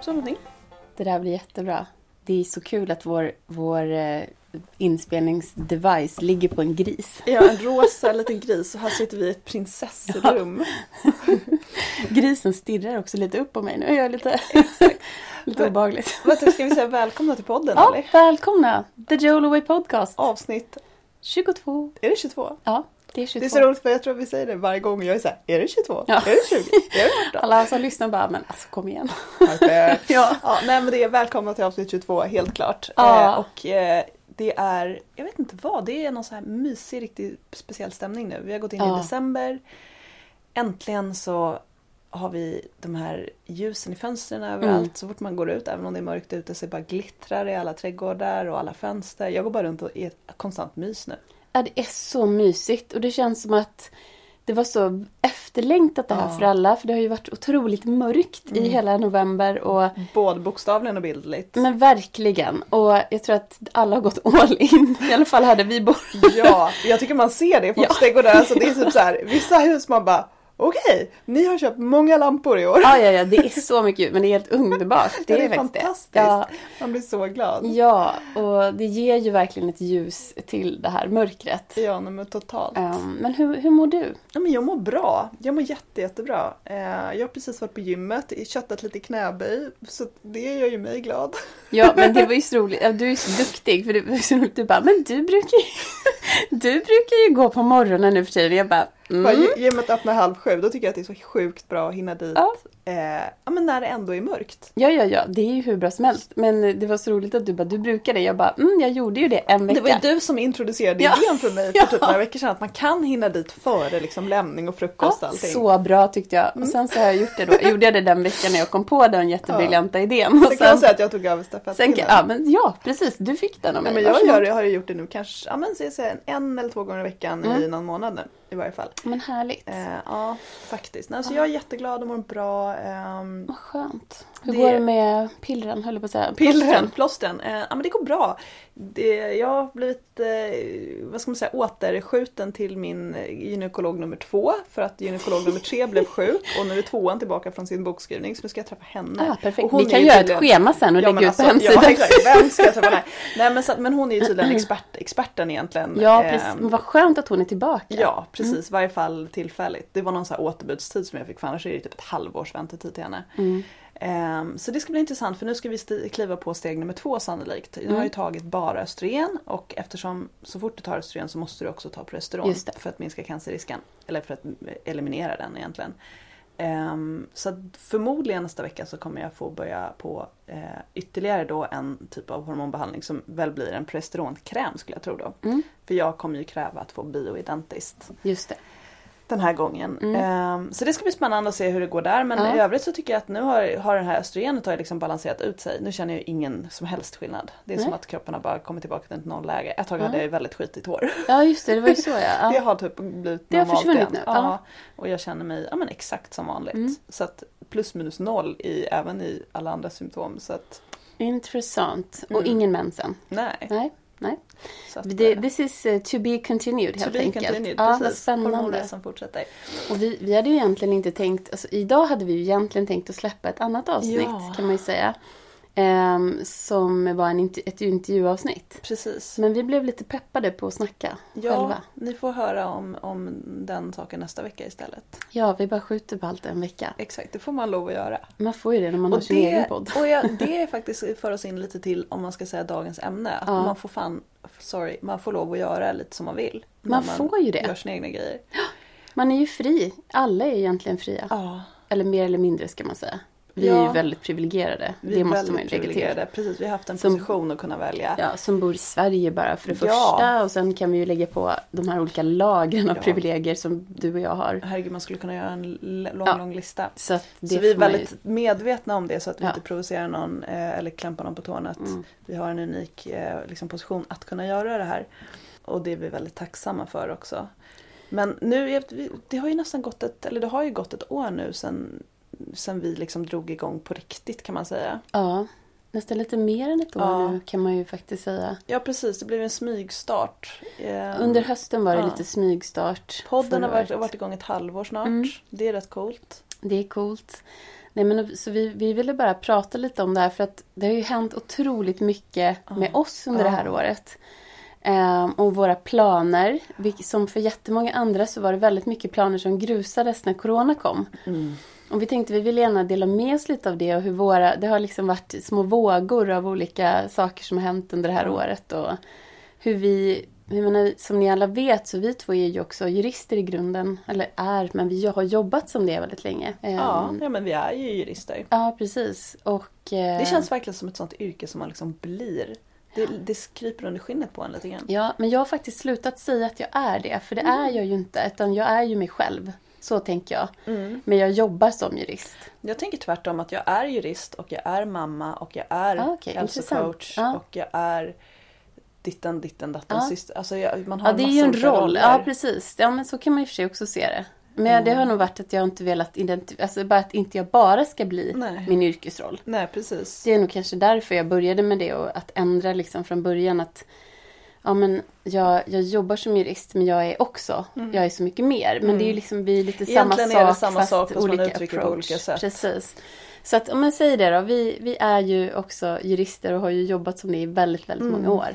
Så någonting. Det där blir jättebra. Det är så kul att vår, vår eh, inspelningsdevice ligger på en gris. Ja, en rosa liten gris och här sitter vi i ett prinsessrum. Grisen stirrar också lite upp på mig nu. Jag är lite, lite obehagligt. Vad ska vi säga välkomna till podden Ja, eller? välkomna! The Joel Away Podcast. Avsnitt, 22. är det 22? Ja, det är 22. Det är så roligt för jag tror vi säger det varje gång jag är såhär, är det 22? Ja. Är det 20? Är det 18? Alla som lyssnar bara, men alltså kom igen. Ja. ja, nej men det är välkomna till avsnitt 22, helt klart. Ja. Eh, och eh, det är, jag vet inte vad, det är någon så här mysig, riktigt speciell stämning nu. Vi har gått in Ja. i december. Äntligen så har vi de här ljusen i fönstren överallt. Mm. Så fort man går ut, även om det är mörkt ute, så bara glittrar i alla trädgårdar och alla fönster. Jag går bara runt och är ett konstant mys nu. Ja, det är så mysigt och det känns som att det var så efterlängtat det här Ja. Mm. för alla. För det har ju varit otroligt mörkt i hela november. Och, Både bokstavligen och bildligt. men verkligen. Och jag tror att alla har gått all in. I alla fall hade vi båda. Ja, jag tycker man ser det folks Ja. trädgårdar. Alltså det är typ så här, vissa hus man bara okej, ni har köpt många lampor i år. Ja, ja, ja, det är så mycket ljus, men det är helt underbart. Det, Det är, är det. fantastiskt. Ja, Man blir så glad. ja, och det ger ju verkligen ett ljus till det här mörkret. Ja, men totalt. Ehm, men hur, hur mår du? Ja, men jag mår bra. Jag mår jätte, jättebra. Eh, jag har precis varit på gymmet, köttat lite knäböj. Så det gör ju mig glad. Ja, men det var ju så roligt. Du är så duktig. För det var så roligt. Du bara, men du brukar ju, du brukar ju gå på morgonen nu för tiden. Jag bara, Bara, mm. gy- Gymmet öppnar halv sju, då tycker jag att det är så sjukt bra att hinna dit. Ja. Eh, ja, men när det ändå är mörkt. Ja, ja, ja. Det är ju hur bra som helst. Men det var så roligt att du bara, du brukar det. Jag bara, mm, jag gjorde ju det en vecka. Det var ju du som introducerade Ja. idén för mig för Ja. typ några veckor sedan. Att man kan hinna dit före liksom, lämning och frukost och Ja, allting. så bra tyckte jag. Och sen så har jag gjort det då. Jag gjorde det den veckan när jag kom på den jättebriljanta idén. Och Sen kan jag sen, säga att jag tog över sen, stafettpinnen. ja, men ja, precis. Du fick den av Ja, mig. men jag gör, det- har ju gjort det nu kanske ja, men, så jag säger, en eller två gånger i veckan Mm. i någon månad nu. I varje fall. Men härligt. Eh, ja, faktiskt. Nej, så jag är jätteglad och mår bra. ehm, Vad skönt. Hur Det- går det med pillren, höll jag på att säga? Pillren, plåstren. Eh, ja men det går bra. Det, jag har blivit, eh, vad ska man säga, återskjuten till min eh, gynekolog nummer två. För att gynekolog nummer tre blev sjuk och nu är tvåan tillbaka från sin bokskrivning så nu ska jag träffa henne. Ah, perfekt. Vi kan göra ett tydligen- schema sen och Ja, lägga ut på alltså, hemsidan. Ja exakt, vem ska jag träffa? Nej, Nej men, så, men hon är ju tydligen expert, experten egentligen. Ja, Ehm, precis. Men vad skönt att hon är tillbaka. Ja, precis. I varje fall tillfälligt. Det var någon så här återbudstid som jag fick för annars är det typ ett halvårs väntetid till henne. Mm. Ehm, så det ska bli intressant för nu ska vi kliva på steg nummer två sannolikt. Jag har ju Mm. tagit bara östrogen och eftersom så fort du tar östrogen så måste du också ta progesteron för att minska cancerrisken. Eller för att eliminera den egentligen. Ehm, så förmodligen nästa vecka så kommer jag få börja på eh, ytterligare då en typ av hormonbehandling som väl blir en progesteronkräm skulle jag tro då. Mm. För jag kommer ju kräva att få bioidentiskt Just det. Den här gången. Mm. Ehm, så det ska bli spännande att se hur det går där. Men Ja. i övrigt så tycker jag att nu har, har det här östrogenet har liksom balanserat ut sig. Nu känner jag ingen som helst skillnad. Det är som Nej. att kroppen har bara kommit tillbaka till ett nollläge. Ett tag Ja. hade jag väldigt skitigt hår. Ja, just det. Det var ju så ja. Det ja. har typ blivit Det har normalt försvunnit igen. nu, Ja. ja. Och jag känner mig ja, men exakt som vanligt. Mm. Så att plus minus noll i, även i alla andra symptom. Så att Intressant. Och Mm. ingen mensen. nej. Nej. Nej. Att, Det, eh, this is uh, to be continued helt enkelt. continued, ja, vad precis. spännande. Hormonresan fortsätter. Och vi, vi hade ju egentligen inte tänkt, alltså, idag hade vi ju egentligen tänkt att släppa ett annat avsnitt Ja. kan man ju säga. Ehm, som var en, inter- ett intervjuavsnitt. Precis. Men vi blev lite peppade på att snacka Ja, själva. ni får höra om, om den saken nästa vecka istället. Ja, vi bara skjuter på allt en vecka. Exakt, det får man lov att göra. Man får ju det när man har sin egen podd. och ja, det är faktiskt för oss in lite till om man ska säga dagens ämne. Att Ja. Man får fan, sorry, man får lov att göra lite som man vill. Man när får ju det. gör sina egna grejer. Man är ju fri. Alla är egentligen fria. Ja, Eller mer eller mindre ska man säga. Vi Ja. är ju väldigt privilegierade. vi det måste väldigt man ju lägga till. Precis, vi har haft en Som- position att kunna välja. Ja, som bor i Sverige bara för det Ja. första. Och sen kan vi ju lägga på de här olika lagren av Ja. privilegier som du och jag har. Herregud, man skulle kunna göra en lång, lång lista. Så, Så vi är man ju- väldigt medvetna om det så att vi inte provocerar någon eh, eller klämpar någon på tårna. Att Mm. Vi har en unik eh, liksom, position att kunna göra det här. Och det är vi väldigt tacksamma för också. Men nu, det har ju nästan gått ett, eller det har ju gått ett år nu sedan, sedan vi liksom drog igång på riktigt kan man säga. Ja, nästan lite mer än ett år Ja. nu kan man ju faktiskt säga. Ja precis, det blev en smygstart. Eh, Under hösten var det ja. lite smygstart. Podden har varit, varit igång ett halvår snart. Mm. Det är rätt coolt. Det är coolt. Nej, men, så vi, vi ville bara prata lite om det här för att det har ju hänt otroligt mycket med oss under det här året. Ehm, och våra planer. Som för jättemånga andra så var det väldigt mycket planer som grusades när Corona kom. Och vi tänkte vi vill gärna dela med oss lite av det och hur våra, det har liksom varit små vågor av olika saker som har hänt under det här året och hur vi, jag menar, som ni alla vet så vi två är ju också jurister i grunden, eller är, men vi har jobbat som det väldigt länge. Ja, Ehm, ja men vi är ju jurister. ja precis. Och, eh, Det känns verkligen som ett sånt yrke som man liksom blir. Det, det kryper under skinnet på en lite grann. Ja, men jag har faktiskt slutat säga att jag är det, för det är jag ju inte, utan jag är ju mig själv. Så tänker jag. Men jag jobbar som jurist. Jag tänker tvärtom att jag är jurist och jag är mamma och jag är Ah, okej, hälsocoach. Ja. och jag är ditten, ditten, datten, Ja. syster. Alltså jag, man har Ja, det är ju en roll. roller. Ja, precis. Ja, men så kan man i och för sig också se det. Men det har nog varit att jag inte velat identifiera, alltså bara att inte jag bara ska bli Nej. min yrkesroll. Nej, precis. Det är nog kanske därför jag började med det och att ändra liksom från början att ja, men jag, jag jobbar som jurist men jag är också, jag är så mycket mer. Men det är ju liksom vi är lite samma Mm. Egentligen sak är det samma sak, fast man olika på approach. olika sätt. Precis. Så att om jag säger det då, vi, vi är ju också jurister och har ju jobbat som det i väldigt, väldigt Mm. många år.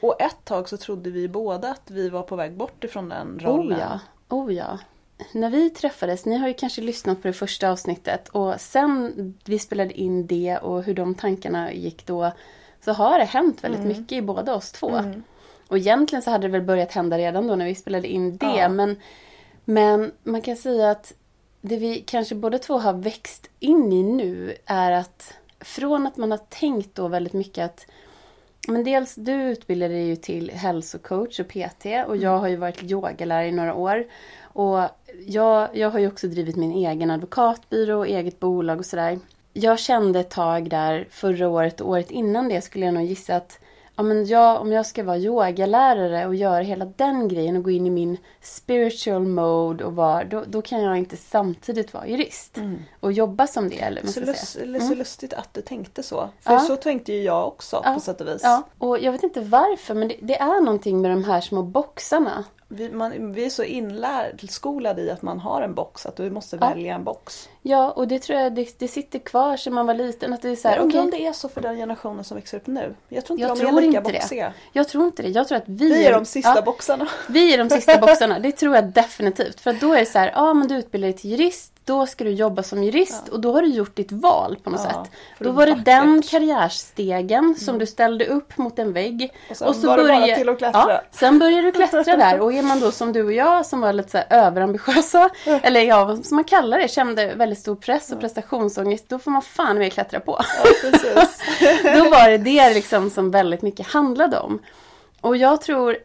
Och ett tag så trodde vi båda att vi var på väg bort ifrån den rollen. Oh ja, oh ja. När vi träffades, ni har ju kanske lyssnat på det första avsnittet och sen vi spelade in det och hur de tankarna gick då så har det hänt väldigt Mm. mycket i båda oss två. Och egentligen så hade det väl börjat hända redan då när vi spelade in det Ja. men, men man kan säga att det vi kanske båda två har växt in i nu är att från att man har tänkt då väldigt mycket att men dels du utbildade dig ju till hälsocoach och PT och jag har ju varit yogalärare i några år. Och jag, jag har ju också drivit min egen advokatbyrå och eget bolag och sådär. Jag kände ett tag där förra året och året innan det skulle jag nog gissa att ja, men jag, om jag ska vara yogalärare och göra hela den grejen och gå in i min spiritual mode och vara, då, då kan jag inte samtidigt vara jurist och jobba som det. Eller Så, lust, eller så lustigt att du tänkte så. För Ja. så tänkte ju jag också Ja. på sätt och vis. Ja, och jag vet inte varför men det, det är någonting med de här små boxarna. Vi, man, vi är så inskolade i att man har en box, att du måste Ja. välja en box. Ja, och det tror jag det, det sitter kvar sedan man var liten. Att det är så här, Jag undrar okej, om det är så för den generationen som växer upp nu. Jag tror inte Jag de tror är lika inte det. boxiga. jag tror inte det. Jag tror att vi, Vi är de sista ja, boxarna. Vi är de sista boxarna, det tror jag definitivt. För då är det så här, ja men du utbildar dig till jurist, då ska du jobba som jurist och då har du gjort ditt val på något Ja, sätt. Då var det den karriärstegen som du ställde upp mot en vägg. Och sen var det bara till att klättra. Ja, sen börjar du klättra där och är man då som du och jag som var lite så överambitiösa, eller ja, som man kallar det, kände väldigt stor press och prestationsångest, då får man fan med klättra på. Ja. Då var det det liksom som väldigt mycket handlade om. Och jag tror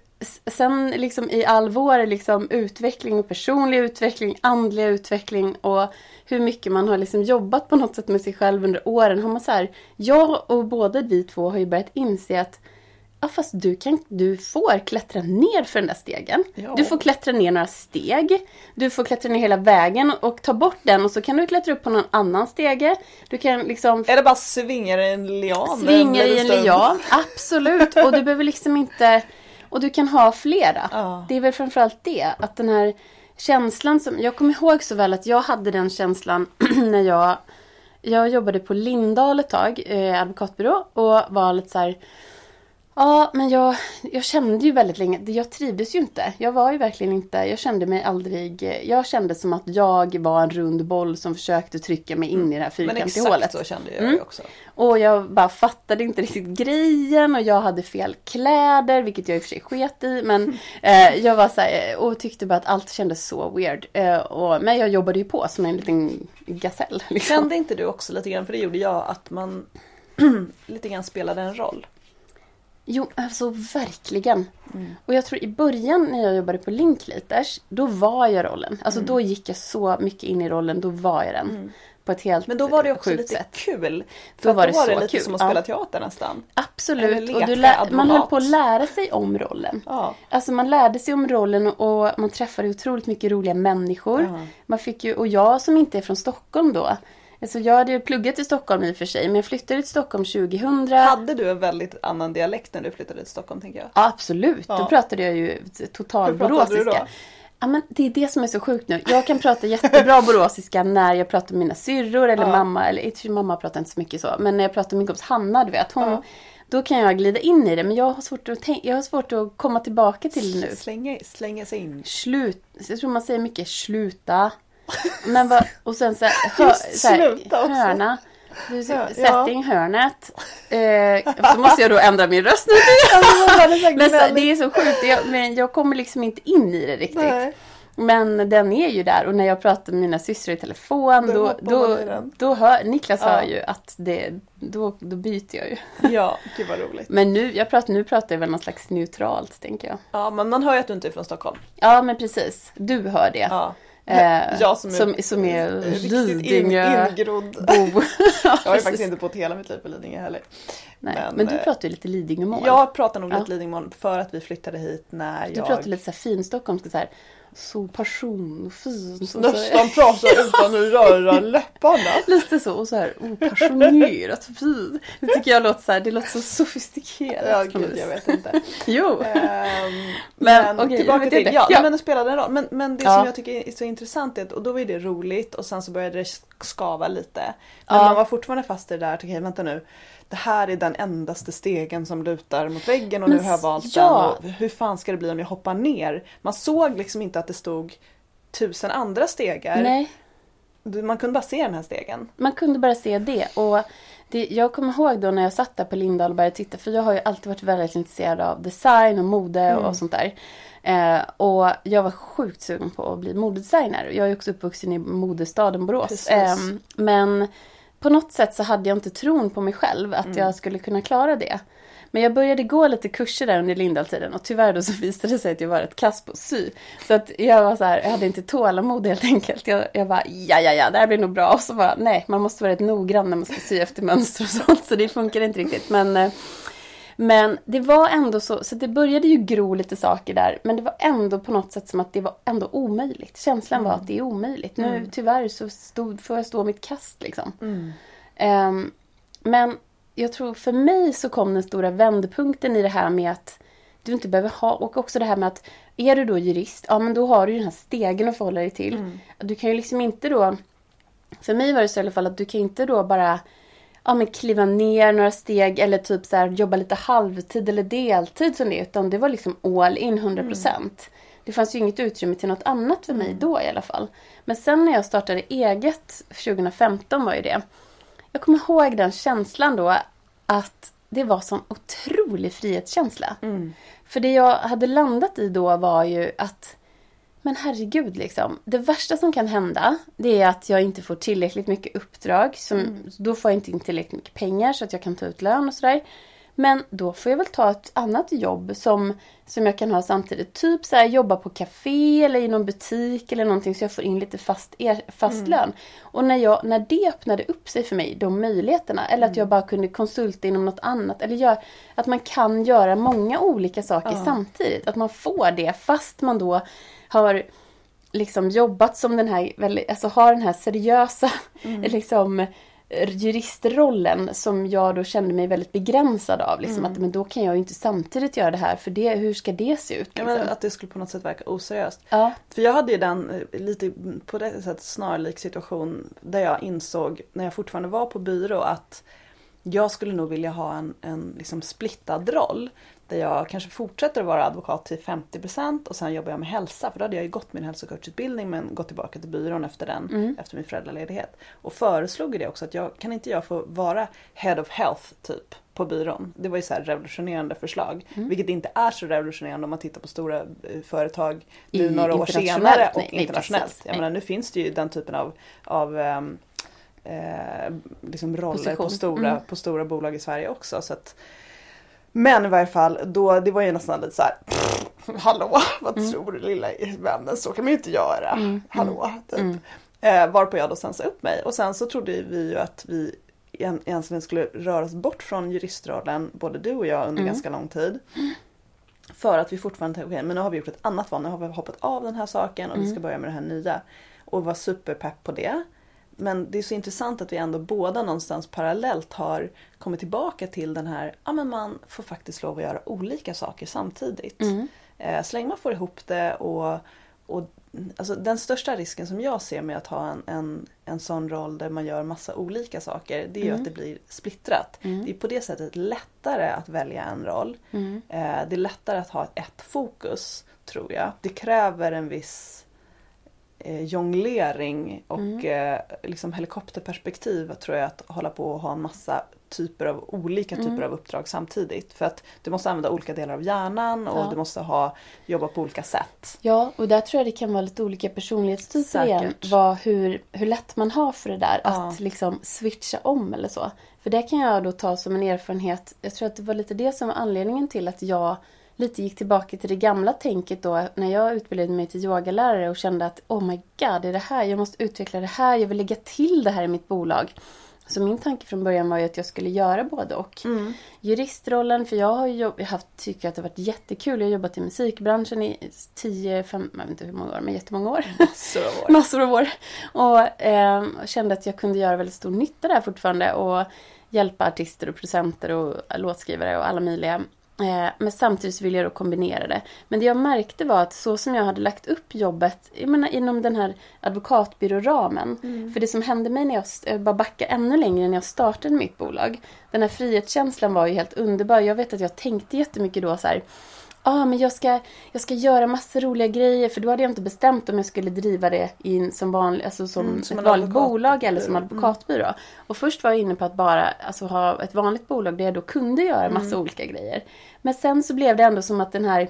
sen liksom i all vår liksom utveckling och personlig utveckling, andliga utveckling och hur mycket man har liksom jobbat på något sätt med sig själv under åren har man så här, jag och båda vi två har ju börjat inse att Ja fast du, kan, du får klättra ner för den där stegen. Ja. Du får klättra ner några steg. Du får klättra ner hela vägen och ta bort den och så kan du klättra upp på någon annan stege. Du kan liksom Eller bara svingar i en lian. Svingar i en lian, absolut. Och du behöver liksom inte... Och du kan ha flera. Ja. Det är väl framförallt det. Att den här känslan som... Jag kommer ihåg så väl att jag hade den känslan när jag... Jag jobbade på Lindahl ett tag, eh, advokatbyrå. Och var lite så här... Ja, men jag, jag kände ju väldigt länge, jag trivdes ju inte. Jag var ju verkligen inte, jag kände mig aldrig, jag kände som att jag var en rund boll som försökte trycka mig in i det här Men fyrkantiga exakt hålet. så kände jag Mm. också. Och jag bara fattade inte riktigt grejen och jag hade fel kläder, vilket jag i och för sig sket i. Men eh, jag var så här, och tyckte bara att allt kändes så weird. Eh, och, men jag jobbade ju på som en liten gasell. Liksom. Kände inte du också lite grann, för det gjorde jag, att man lite grann spelade en roll? Jo, alltså verkligen. Och jag tror i början när jag jobbade på Linklaters, då var jag rollen. Alltså då gick jag så mycket in i rollen, då var jag den. På ett helt Men då var det också lite sätt. kul. För Då var då det var det så lite kul, som att ja. spela teater nästan. Absolut. leka Och du lä- man höll på att lära sig om rollen. Ja. Alltså man lärde sig om rollen och man träffade otroligt mycket roliga människor. Ja. Man fick ju, och jag som inte är från Stockholm då. Alltså jag hade ju pluggat i Stockholm i och för sig, men jag flyttade till Stockholm 2000. Hade du en väldigt annan dialekt när du flyttade till Stockholm tänker jag? Ja, absolut, Ja. då pratade jag ju total Hur pratade du då? boråsiska. Ja, men det är det som är så sjukt nu. Jag kan prata jättebra boråsiska när jag pratar med mina syrror eller Ja. mamma. Eller inte mamma pratar inte så mycket så. Men när jag pratar med min kompis Hanna, du vet. Hon, Ja. Då kan jag glida in i det. Men jag har svårt att, tänk- jag har svårt att komma tillbaka till det nu. Slänga, slänga sig in. Slut. Jag tror man säger mycket sluta. Men vad, och sen så här, hö, Just så här, sluta också. hörna. Du, Ja. setting, hörnet. Eh, så måste jag då ändra min röst nu. Men så, det är så sjukt. Jag, men jag kommer liksom inte in i det riktigt. Nej. Men den är ju där och när jag pratar med mina systrar i telefon Då då, då, då hör Niklas Ja. hör ju att det, då, då byter jag ju. Ja, gud vad roligt. Men nu, jag pratar, nu pratar jag väl något slags neutralt tänker jag. Ja, men man hör ju att du inte är från Stockholm. Ja men precis, du hör det. Ja. Eh, jag som är, som, som är riktigt in, ingrodd. bo. Jag har ju faktiskt inte bott hela mitt liv på Lidingö heller. Nej, men, men, du eh, pratar ju lite Lidingömål. Jag pratar nog Ja. lite Lidingömål för att vi flyttade hit när du jag pratar lite så här finstockholmska så här. Så passion och fin. Så, så, nästan pratar utan att röra läpparna. lite så och så här oh, passionerat fin. Det tycker jag låter så här, det låter så sofistikerat. Ja, gud, jag vet inte. Jo. Ehm, Men, men jag tillbaka till, ja, Ja. men det spelade en roll. Men, men det Ja. som jag tycker är så intressant är att, och då var det roligt och sen så började det skava lite. Men Ja. man var fortfarande fast i det där, okej vänta nu. Det här är den endaste stegen som lutar mot väggen och Men nu har jag valt ja. den. Och hur fan ska det bli om jag hoppar ner? Man såg liksom inte att det stod tusen andra stegar. Nej, Man kunde bara se den här stegen. man kunde bara se det. Och det, jag kommer ihåg då när jag satt där på Lindahl och började titta. För jag har ju alltid varit väldigt intresserad av design och mode Mm. och sånt där. Eh, och jag var sjukt sugen på att bli modedesigner. Jag är också uppvuxen i modestaden Borås. Eh, men på något sätt så hade jag inte tron på mig själv att Mm. jag skulle kunna klara det. Men jag började gå lite kurser där under Lindahl-tiden och tyvärr då så visade det sig att jag var ett kass på att sy. Så att jag var så här, jag hade inte tålamod helt enkelt. Jag, jag bara, ja ja ja, det här blir nog bra. Och så bara, nej, man måste vara rätt noggrann när man ska sy efter mönster och sånt. Så det funkar inte riktigt. Men, eh, men det var ändå så, så det började ju gro lite saker där. Men det var ändå på något sätt som att det var ändå omöjligt. Känslan var att det är omöjligt. Nu tyvärr så stod, får jag stå mitt kast liksom. Ehm, men jag tror för mig så kom den stora vändpunkten i det här med att du inte behöver ha, och också det här med att är du då jurist, ja men då har du ju den här stegen att förhålla dig till. Du kan ju liksom inte då, för mig var det så i alla fall att du kan inte då bara ja, men kliva ner några steg eller typ så här, jobba lite halvtid eller deltid som det utan det var liksom all in 100%. Det fanns ju inget utrymme till något annat för mig då i alla fall. Men sen när jag startade eget 2015 var ju det. Jag kommer ihåg den känslan då att det var sån otrolig frihetskänsla. För det jag hade landat i då var ju att men herregud liksom. Det värsta som kan hända det är att jag inte får tillräckligt mycket uppdrag. Som, Då får jag inte in tillräckligt mycket pengar så att jag kan ta ut lön och sådär. Men då får jag väl ta ett annat jobb som, som jag kan ha samtidigt. Typ så här, jobba på café eller i någon butik eller någonting så jag får in lite fast, er, fast lön. Och när, jag, när det öppnade upp sig för mig, de möjligheterna. Eller att jag bara kunde konsulta inom något annat. Eller gör, att man kan göra många olika saker samtidigt. Att man får det fast man då har liksom jobbat som den här, alltså har den här seriösa liksom juristrollen som jag då kände mig väldigt begränsad av. Liksom, att, men då kan jag ju inte samtidigt göra det här för det, hur ska det se ut? Liksom? menar att det skulle på något sätt verka oseriöst. Ja. För jag hade ju den eh, lite på det sättet snarlik situation där jag insåg när jag fortfarande var på byrå att jag skulle nog vilja ha en, en liksom splittad roll. Där jag kanske fortsätter att vara advokat till 50% och sen jobbar jag med hälsa. För då hade jag ju gått min hälsocoachutbildning men gått tillbaka till byrån efter den, efter min föräldraledighet. Och föreslog det också att jag, kan inte jag få vara head of health typ på byrån? Det var ju så revolutionerande förslag. Vilket inte är så revolutionerande om man tittar på stora eh, företag nu I- några år senare och nej, nej, internationellt. precis. jag Nej. menar, nu finns det ju den typen av, av ehm, eh, liksom roller Position. på stora, Mm. på stora bolag i Sverige också. Så att, men i varje fall, då, det var ju nästan lite så här. Hallå, vad Mm. tror du lilla vännen? Så kan man ju inte göra. Hallå, typ. Eh, varpå jag då sen sa upp mig. Och sen så trodde vi ju att vi egent- egentligen skulle röra oss bort från juristrollen, både du och jag, under Mm. ganska lång tid. För att vi fortfarande tänkte, okej men nu har vi gjort ett annat val, nu har vi hoppat av den här saken och vi Mm. ska börja med det här nya. Och var superpepp på det. Men det är så intressant att vi ändå båda någonstans parallellt har kommit tillbaka till den här, ja men man får faktiskt lov att göra olika saker samtidigt. Mm. Eh, så länge man får ihop det och, och alltså, den största risken som jag ser med att ha en, en, en sån roll där man gör massa olika saker det är ju Mm. att det blir splittrat. Mm. Det är på det sättet lättare att välja en roll. Mm. Eh, det är lättare att ha ett fokus tror jag. Det kräver en viss eh, jonglering och Mm. eh, liksom helikopterperspektiv tror jag att hålla på och ha en massa typer av olika typer Mm. av uppdrag samtidigt. För att du måste använda olika delar av hjärnan och Ja. du måste ha, jobba på olika sätt. Ja, och där tror jag det kan vara lite olika personlighetstyper Säkert. igen. Vad, hur, hur lätt man har för det där. Ja. Att liksom switcha om eller så. För det kan jag då ta som en erfarenhet. Jag tror att det var lite det som var anledningen till att jag lite gick tillbaka till det gamla tänket då. När jag utbildade mig till yogalärare och kände att oh my god, det är det här. Jag måste utveckla det här. Jag vill lägga till det här i mitt bolag. Så min tanke från början var ju att jag skulle göra både och. Juristrollen, för jag har jobb, jag haft, tycker att det har varit jättekul. Jag har jobbat i musikbranschen i 10, 5, jag vet inte hur många år, men jättemånga år. Så var det. Massor av år. Och eh, kände att jag kunde göra väldigt stor nytta där fortfarande. Och hjälpa artister och producenter och låtskrivare och alla möjliga. Eh, men samtidigt ville jag då kombinera det. Men det jag märkte var att så som jag hade lagt upp jobbet jag menar, inom den här advokatbyråramen. För det som hände mig när jag, jag bara backar ännu längre när jag startade mitt bolag. Den här frihetskänslan var ju helt underbar. Jag vet att jag tänkte jättemycket då så här. Ja, ah, men jag ska, jag ska göra massa roliga grejer. För då hade jag inte bestämt om jag skulle driva det in som, vanlig, alltså som, Mm, som ett vanligt bolag eller som Mm. advokatbyrå. Och först var jag inne på att bara alltså, ha ett vanligt bolag där jag då kunde göra massa Mm. olika grejer. Men sen så blev det ändå som att den här...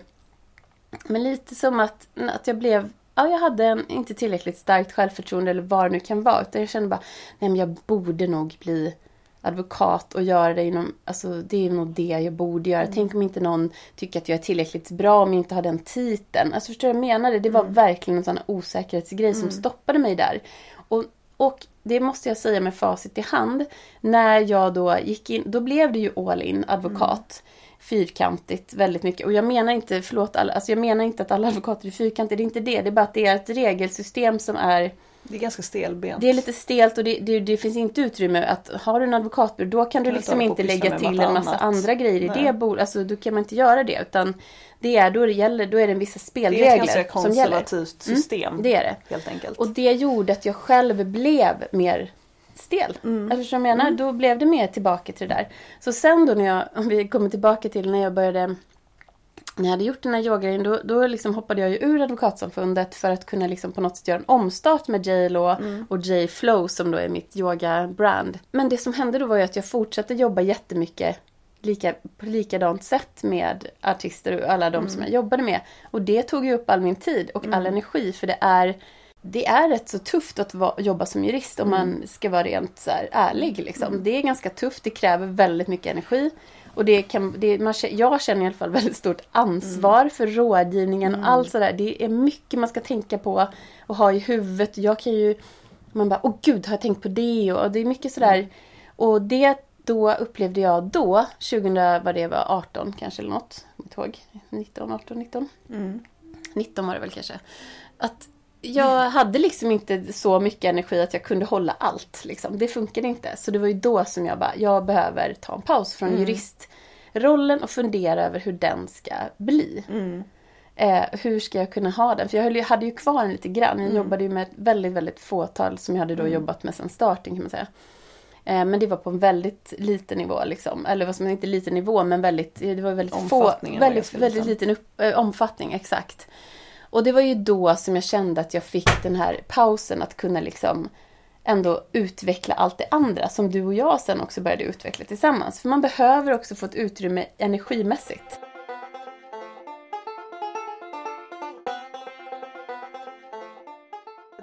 Men lite som att, att jag blev... Ja, jag hade en, inte tillräckligt starkt självförtroende eller vad det nu kan vara. Utan jag kände bara, nej men jag borde nog bli advokat och göra det inom, alltså det är nog det jag borde göra. Tänk om inte någon tycker att jag är tillräckligt bra om jag inte har den titeln. Alltså förstår du vad jag menar? Det var verkligen en sån här osäkerhetsgrej som stoppade mig där. Och, och det måste jag säga med facit i hand. När jag då gick in, då blev det ju all in advokat. Fyrkantigt väldigt mycket. Och jag menar inte, förlåt, alla, alltså jag menar inte att alla advokater är fyrkantiga. Det är inte det. Det är bara att det är ett regelsystem som är Det är ganska stelbent. det är lite stelt och det, det, det finns inte utrymme att har du en advokatbyrå då kan du du liksom inte lägga till en massa annat. andra grejer i Nej. det bolaget. Alltså då kan man inte göra det utan det är då det gäller, då är det vissa det är ett ganska spelregler som gäller. konservativt system. Det är det. Helt enkelt. Och det gjorde att jag själv blev mer stel. Mm. Alltså som jag menar, då blev det mer tillbaka till det där. Så sen då när jag, om vi kommer tillbaka till när jag började när jag hade gjort den här yogagrejen då, då liksom hoppade jag ju ur advokatsamfundet för att kunna liksom på något sätt göra en omstart med J-Lo Mm. och J-Flow som då är mitt yoga-brand. Men det som hände då var ju att jag fortsatte jobba jättemycket lika, på likadant sätt med artister och alla de som jag jobbade med. Och det tog ju upp all min tid och all energi för det är det är rätt så tufft att va- jobba som jurist om man ska vara rent så ärlig. Liksom. Det är ganska tufft, det kräver väldigt mycket energi. Och det kan, det, man, jag känner i alla fall väldigt stort ansvar för rådgivningen och allt sådär. Det är mycket man ska tänka på och ha i huvudet. Jag kan ju, man bara, åh gud, har jag tänkt på det? Och det är mycket sådär. Och det då upplevde jag då, 2000, vad det var, 18 kanske eller något. Jag kommer inte ihåg. 19, 18, 19. Mm. 19 var det väl kanske. Att jag hade liksom inte så mycket energi att jag kunde hålla allt. Liksom. Det funkade inte. Så det var ju då som jag bara, jag behöver ta en paus från juristrollen och fundera över hur den ska bli. Mm. Eh, hur ska jag kunna ha den? För jag hade ju kvar den lite grann. Jag jobbade ju med ett väldigt, väldigt fåtal som jag hade då jobbat med sedan starten kan man säga. Eh, men det var på en väldigt liten nivå liksom. Eller vad som inte liten nivå men väldigt, det var väldigt få, väldigt, väldigt liten. liten upp, eh, omfattning, exakt. Och det var ju då som jag kände att jag fick den här pausen att kunna liksom ändå utveckla allt det andra som du och jag sen också började utveckla tillsammans. För man behöver också få ett utrymme energimässigt.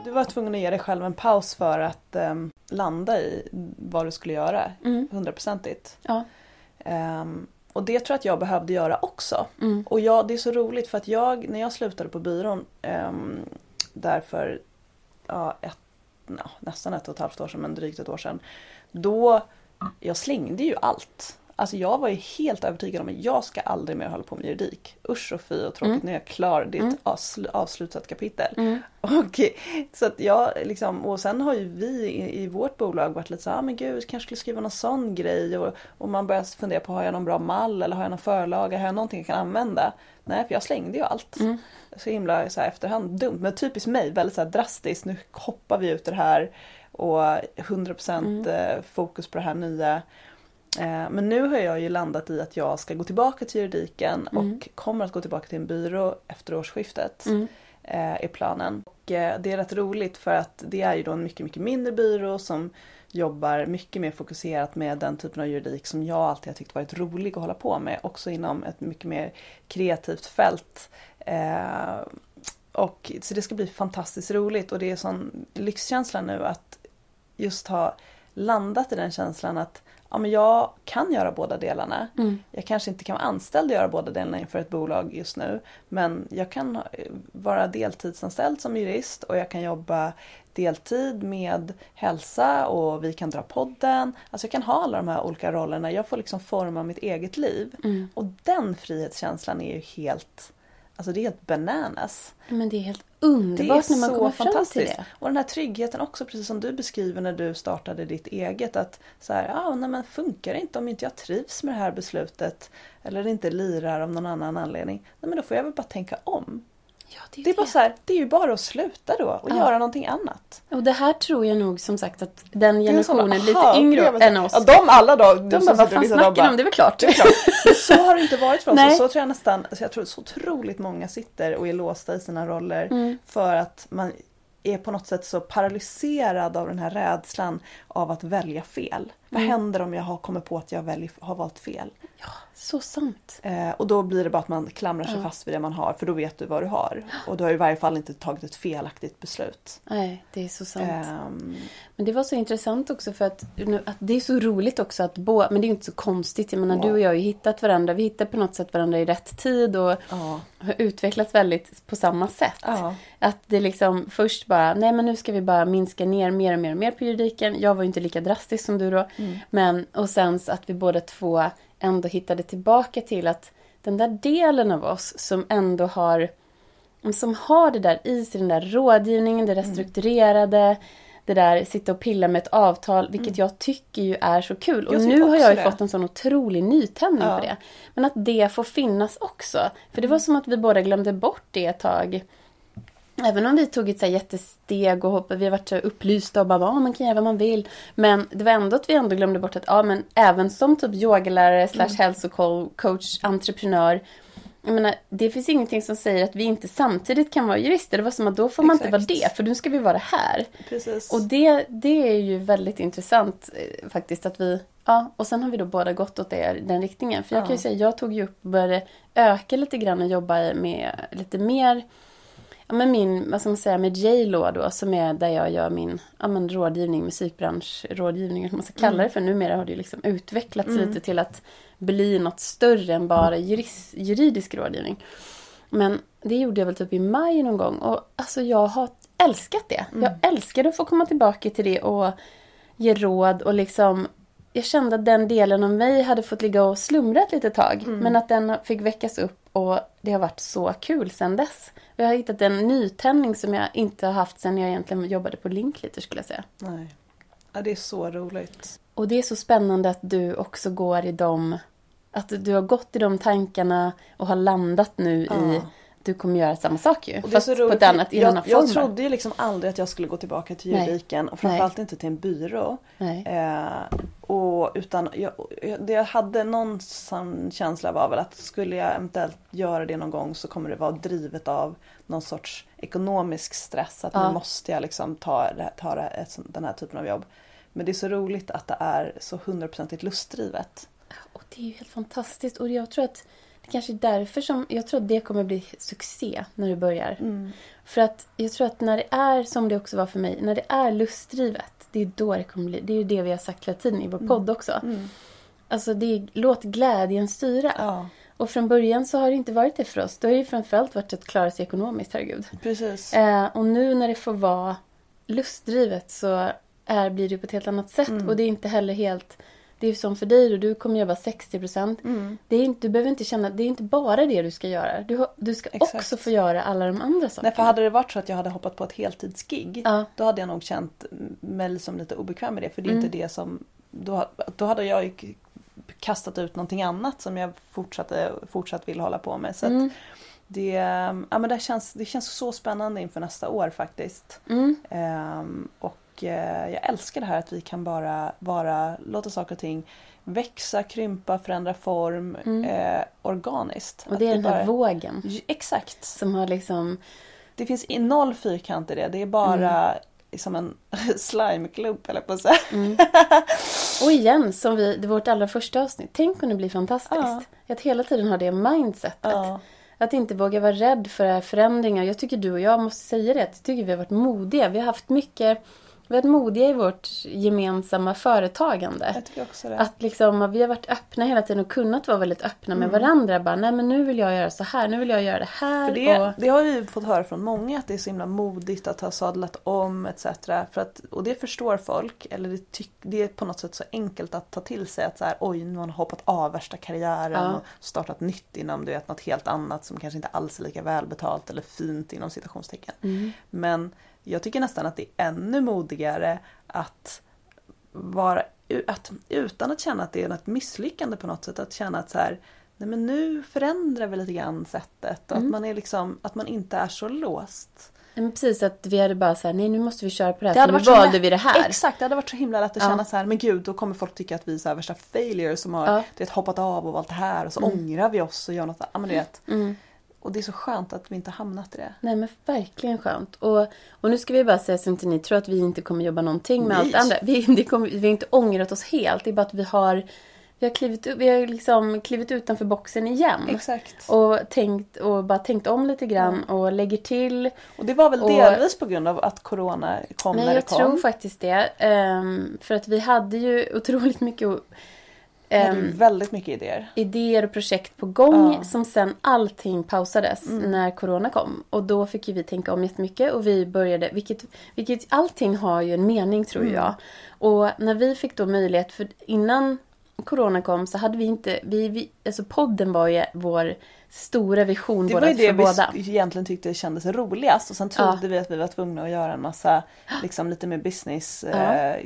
Du var tvungen att ge dig själv en paus för att ehm, landa i vad du skulle göra. Mm. Hundraprocentigt. Ja. Ehm, och det tror jag att jag behövde göra också. Mm. Och jag, det är så roligt för att jag, när jag slutade på byrån um, där för ja, ett, ja, nästan ett och ett halvt år sedan, men drygt ett år sedan. Då, jag slängde ju allt. Alltså jag var ju helt övertygad om att jag ska aldrig mer hålla på med juridik. Usch och fy och tråkigt, Mm. nu är jag klar. Det är ett avsl- avslutat kapitel. Och, så att jag liksom, och sen har ju vi i, i vårt bolag varit lite så ah, men gud, jag kanske skulle skriva någon sån grej. Och, och man börjar fundera på, har jag någon bra mall eller har jag någon förlaga? Har jag någonting jag kan använda? Nej, för jag slängde ju allt. Så himla så här, efterhand dumt. Men typiskt mig, väldigt så här drastiskt. Nu hoppar vi ut det här och 100% eh, fokus på det här nya. Eh, Men nu har jag ju landat i att jag ska gå tillbaka till juridiken och kommer att gå tillbaka till en byrå efter årsskiftet. eh, Är planen. Och eh, det är rätt roligt för att det är ju då en mycket, mycket mindre byrå som jobbar mycket mer fokuserat med den typen av juridik som jag alltid har tyckt varit rolig att hålla på med. Också inom ett mycket mer kreativt fält. Eh, och, så det ska bli fantastiskt roligt och det är sån lyxkänsla nu att just ha landat i den känslan att ja, men jag kan göra båda delarna. Jag kanske inte kan vara anställd och göra båda delarna inför ett bolag just nu. Men jag kan eh, vara deltidsanställd som jurist och jag kan jobba deltid med hälsa och vi kan dra podden. Alltså jag kan ha alla de här olika rollerna. Jag får liksom forma mitt eget liv. Och den frihetskänslan är ju helt, alltså det är helt bananas. Men det är helt underbart är när man kommer fram till fantastiskt. det. Och den här tryggheten också, precis som du beskriver när du startade ditt eget. Att så här, ah, nej, men funkar det inte om inte jag trivs med det här beslutet eller det inte lirar av någon annan anledning. Nej, men då får jag väl bara tänka om. Ja, det är, Det är, bara så här, det är ju bara att sluta då och Ja. göra någonting annat. Och det här tror jag nog som sagt att den Det är en sån generationen lite yngre än oss. Ja, de alla då. de bara, vad fan snackar de om? Det är väl klart. Det är klart. Så har det inte varit för oss. Nej. Så tror jag nästan, alltså jag tror så otroligt många sitter och är låsta i sina roller Mm. för att man är på något sätt så paralyserad av den här rädslan av att välja fel. Vad Mm. händer om jag har kommit på att jag välj, har valt fel? Ja, så sant. Eh, och då blir det bara att man klamrar sig Ja. fast vid det man har för då vet du vad du har. Och du har i varje fall inte tagit ett felaktigt beslut. Nej, det är så sant. Ehm, Men det var så intressant också för att, att det är så roligt också att bo, men det är inte så konstigt. Jag menar, Ja. du och jag har ju hittat varandra. Vi hittar på något sätt varandra i rätt tid och ja. har utvecklats väldigt på samma sätt. Att det liksom först bara, nej men nu ska vi bara minska ner mer och mer och mer på juridiken. Jag var ju inte lika drastisk som du då. Men, och sen så att vi båda två ändå hittade tillbaka till att den där delen av oss som ändå har som har det där i sig, den där rådgivningen, det där strukturerade, det där sitta och pilla med ett avtal, vilket jag tycker ju är så kul. Och nu har jag ju det. fått en sån otrolig nytändning Ja. på det. Men att det får finnas också. För det var som att vi båda glömde bort det ett tag. Även om vi tog ett så här jättesteg och hoppade, vi har varit så upplysta och bara ja, man kan göra vad man vill. Men det var ändå att vi ändå glömde bort att ja, men även som typ yogalärare slash hälsocoach, entreprenör. Jag menar, det finns ingenting som säger att vi inte samtidigt kan vara jurister. Det var som att då får man inte vara Exakt. det, för nu ska vi vara här. Precis. Och det, det är ju väldigt intressant eh, faktiskt att vi... Ja, och sen har vi då båda gått åt det, den riktningen. För jag kan ju Ja. säga, jag tog ju upp och började öka lite grann och jobba med lite mer... Ja, men min, vad ska man säga, med J-Lo då, som är där jag gör min ja, men rådgivning, musikbranschrådgivning, eller man ska kalla det för. Numera har det ju liksom utvecklats lite till att bli något större än bara juris, juridisk rådgivning. Men det gjorde jag väl typ i maj någon gång och alltså jag har älskat det. Jag älskade att få komma tillbaka till det och ge råd och liksom jag kände att den delen av mig hade fått ligga och slumra ett litet tag. Men att den fick väckas upp och det har varit så kul sedan dess. Och jag har hittat en nytändning som jag inte har haft sedan jag egentligen jobbade på Linklater skulle jag säga. Nej. Ja, det är så roligt. Och det är så spännande att du också går i de... Att du har gått i de tankarna och har landat nu i... Du kommer göra samma sak ju. Och Fast så på roligt, ett annat, i en jag, annan jag form. bara. trodde ju liksom aldrig att jag skulle gå tillbaka till Nej. juridiken och framförallt inte till en byrå. Nej. Eh, och utan, jag, jag- det jag hade någon sån känsla var väl att skulle jag eventuellt göra det någon gång så kommer det vara drivet av någon sorts ekonomisk stress. Att Ja. nu måste jag liksom ta, ta den här typen av jobb. Men det är så roligt att det är så hundraprocentigt lustdrivet. Och det är ju helt fantastiskt. Och jag tror att kanske är därför som jag tror att det kommer bli succé när du börjar. För att jag tror att när det är, som det också var för mig, när det är lustdrivet, det är då det kommer bli, det är ju det vi har sagt hela tiden i vår podd också. Alltså det är, låt glädjen styra. Ja, Och från början så har det inte varit det för oss. Det har ju framförallt varit att klara sig ekonomiskt, herregud. precis. Eh, och nu när det får vara lustdrivet så är, blir det på ett helt annat sätt. Och det är inte heller helt Det är som för dig då, du kommer jobba 60%. Mm. Det är inte, du behöver inte känna, det är inte bara det du ska göra. Du, du ska Exakt. också få göra alla de andra sakerna. Nej, för hade det varit så att jag hade hoppat på ett heltidsgig Ja. då hade jag nog känt mig som lite obekväm med det. För det är Mm. inte det som... Då, då hade jag kastat ut någonting annat som jag fortsatte, fortsatt vill hålla på med. Så att Mm. det, ja, men det, känns, det känns så spännande inför nästa år faktiskt. Mm. Ehm, och eh, jag älskar det här att vi kan bara, bara låta saker och ting växa, krympa, förändra form Mm. eh, organiskt. Och det är den här bara- vågen Exakt. som har liksom... Det finns noll fyrkant i det. Det är bara Mm. som en slimeklubb eller på säga. Mm. Och igen, som vi, det vårt allra första avsnitt. Tänk om det blir fantastiskt. Ja. Att hela tiden ha det mindsetet. Ja. Att inte våga vara rädd för förändringar. Jag tycker du och jag måste säga det. Jag tycker vi har varit modiga. Vi har haft mycket... Vi har varit modiga i vårt gemensamma företagande. Jag tycker också det. Att liksom, vi har varit öppna hela tiden och kunnat vara väldigt öppna med Mm. varandra. Bara, nej men nu vill jag göra så här, nu vill jag göra det här. För det, och, det har vi fått höra från många att det är så himla modigt att ha sadlat om etc. För att, och det förstår folk. Eller det, tyck, det är på något sätt så enkelt att ta till sig att så här, oj nu har man hoppat av värsta karriären Ja. och startat nytt inom du vet, något helt annat som kanske inte alls är lika välbetalt eller fint inom citationstecken. Mm. Men jag tycker nästan att det är ännu modigare att vara att, utan att känna att det är något misslyckande på något sätt. Att känna att så här, nej men nu förändrar vi lite grann sättet. Och Mm. att man är liksom, att man inte är så låst. Men precis, att vi hade bara såhär, nej nu måste vi köra på det här. Det hade så nu varit valde vi det här. Exakt, det hade varit så himla lätt att Ja. känna så här, men gud då kommer folk tycka att vi är så här värsta failures som har Ja. vet, hoppat av och valt det här och så Mm. ångrar vi oss och gör något annat. Ja, men du vet. Mm. Och det är så skönt att vi inte hamnat i det. Nej men verkligen skönt. Och, och nu ska vi bara säga så inte ni tror att vi inte kommer jobba någonting med Nej. allt andra. Vi, det kommer, vi har inte ångrat oss helt. Det är bara att vi har, vi har, klivit, vi har liksom klivit utanför boxen igen. Exakt. Och, tänkt, och bara tänkt om lite grann och lägger till. Och det var väl Och- delvis på grund av att Corona kom när det jag kom. tror faktiskt det. Ehm, för att vi hade ju otroligt mycket Ju väldigt mycket idéer. idéer och projekt på gång Ja. som sen allting pausades Mm. när corona kom. Och då fick ju vi tänka om jättemycket och vi började, vilket, vilket allting har ju en mening tror Mm. jag. Och när vi fick då möjlighet, för innan corona kom så hade vi inte, vi, vi, alltså podden var ju vår stora vision Det båda, var ju det för vi båda. egentligen tyckte kändes roligast och sen trodde Ja. vi att vi var tvungna att göra en massa liksom lite mer business Ja. eh,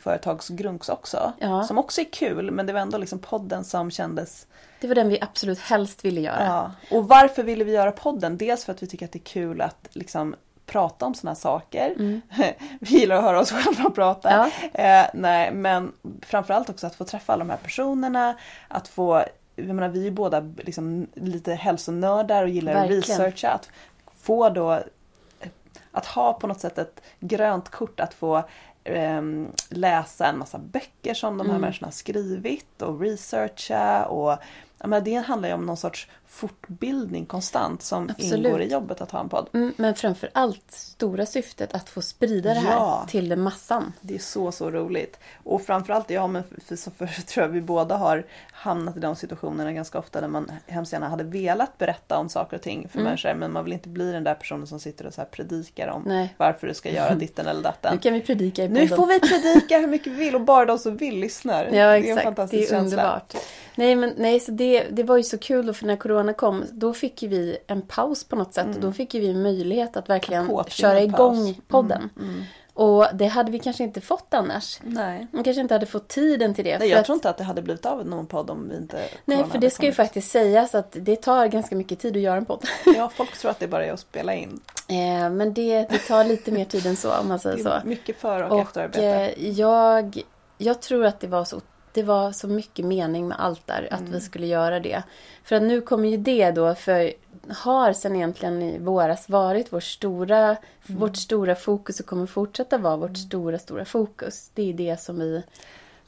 företagsgrunks också. Ja. Som också är kul men det var ändå liksom podden som kändes Det var den vi absolut helst ville göra. Och varför ville vi göra podden? Dels för att vi tycker att det är kul att liksom prata om såna här saker. Mm. vi gillar att höra oss själva prata. Ja. Eh, nej, men framförallt också att få träffa alla de här personerna. Att få, jag menar, vi är båda liksom lite hälsonördar och gillar Verkligen. att researcha. Att få då eh, att ha på något sätt ett grönt kort att få ehm, läsa en massa böcker som de här Mm. människorna har skrivit och researcha och jag menar, det handlar ju om någon sorts fortbildning konstant som Absolut. ingår i jobbet att ha en podd. Mm, men framför allt stora syftet att få sprida det här Ja. till massan. Det är så, så roligt. Och framförallt, ja men för, för, för, tror jag vi båda har hamnat i de situationerna ganska ofta där man hemskt gärna hade velat berätta om saker och ting för Mm. människor men man vill inte bli den där personen som sitter och så här predikar om Nej. varför du ska göra ditten eller Nu datten. kan vi predika i Nu podden. får vi predika hur mycket vi vill och bara de som vill lyssnar. Ja det är en exakt, det fantastisk är känsla. underbart. Nej men nej, så det, det var ju så kul då för när Corona kom då fick ju vi en paus på något sätt. Och då fick ju vi möjlighet att verkligen köra igång paus. podden. Mm, mm. Och det hade vi kanske inte fått annars. Nej. Man kanske inte hade fått tiden till det. Nej, jag att- tror inte att det hade blivit av någon podd om vi inte Nej, corona för det ska ju kommit. faktiskt sägas att det tar ganska mycket tid att göra en podd. Ja, folk tror att det bara är att spela in. Eh, men det, det tar lite mer tid än så om man säger så. mycket för och, Och efterarbete. eh, jag, jag tror att det var, så, det var så mycket mening med allt där, att Mm. vi skulle göra det. För att nu kommer ju det då, för har sen egentligen i våras varit vår stora, Mm. vårt stora fokus och kommer fortsätta vara vårt stora, stora fokus. Det är det som vi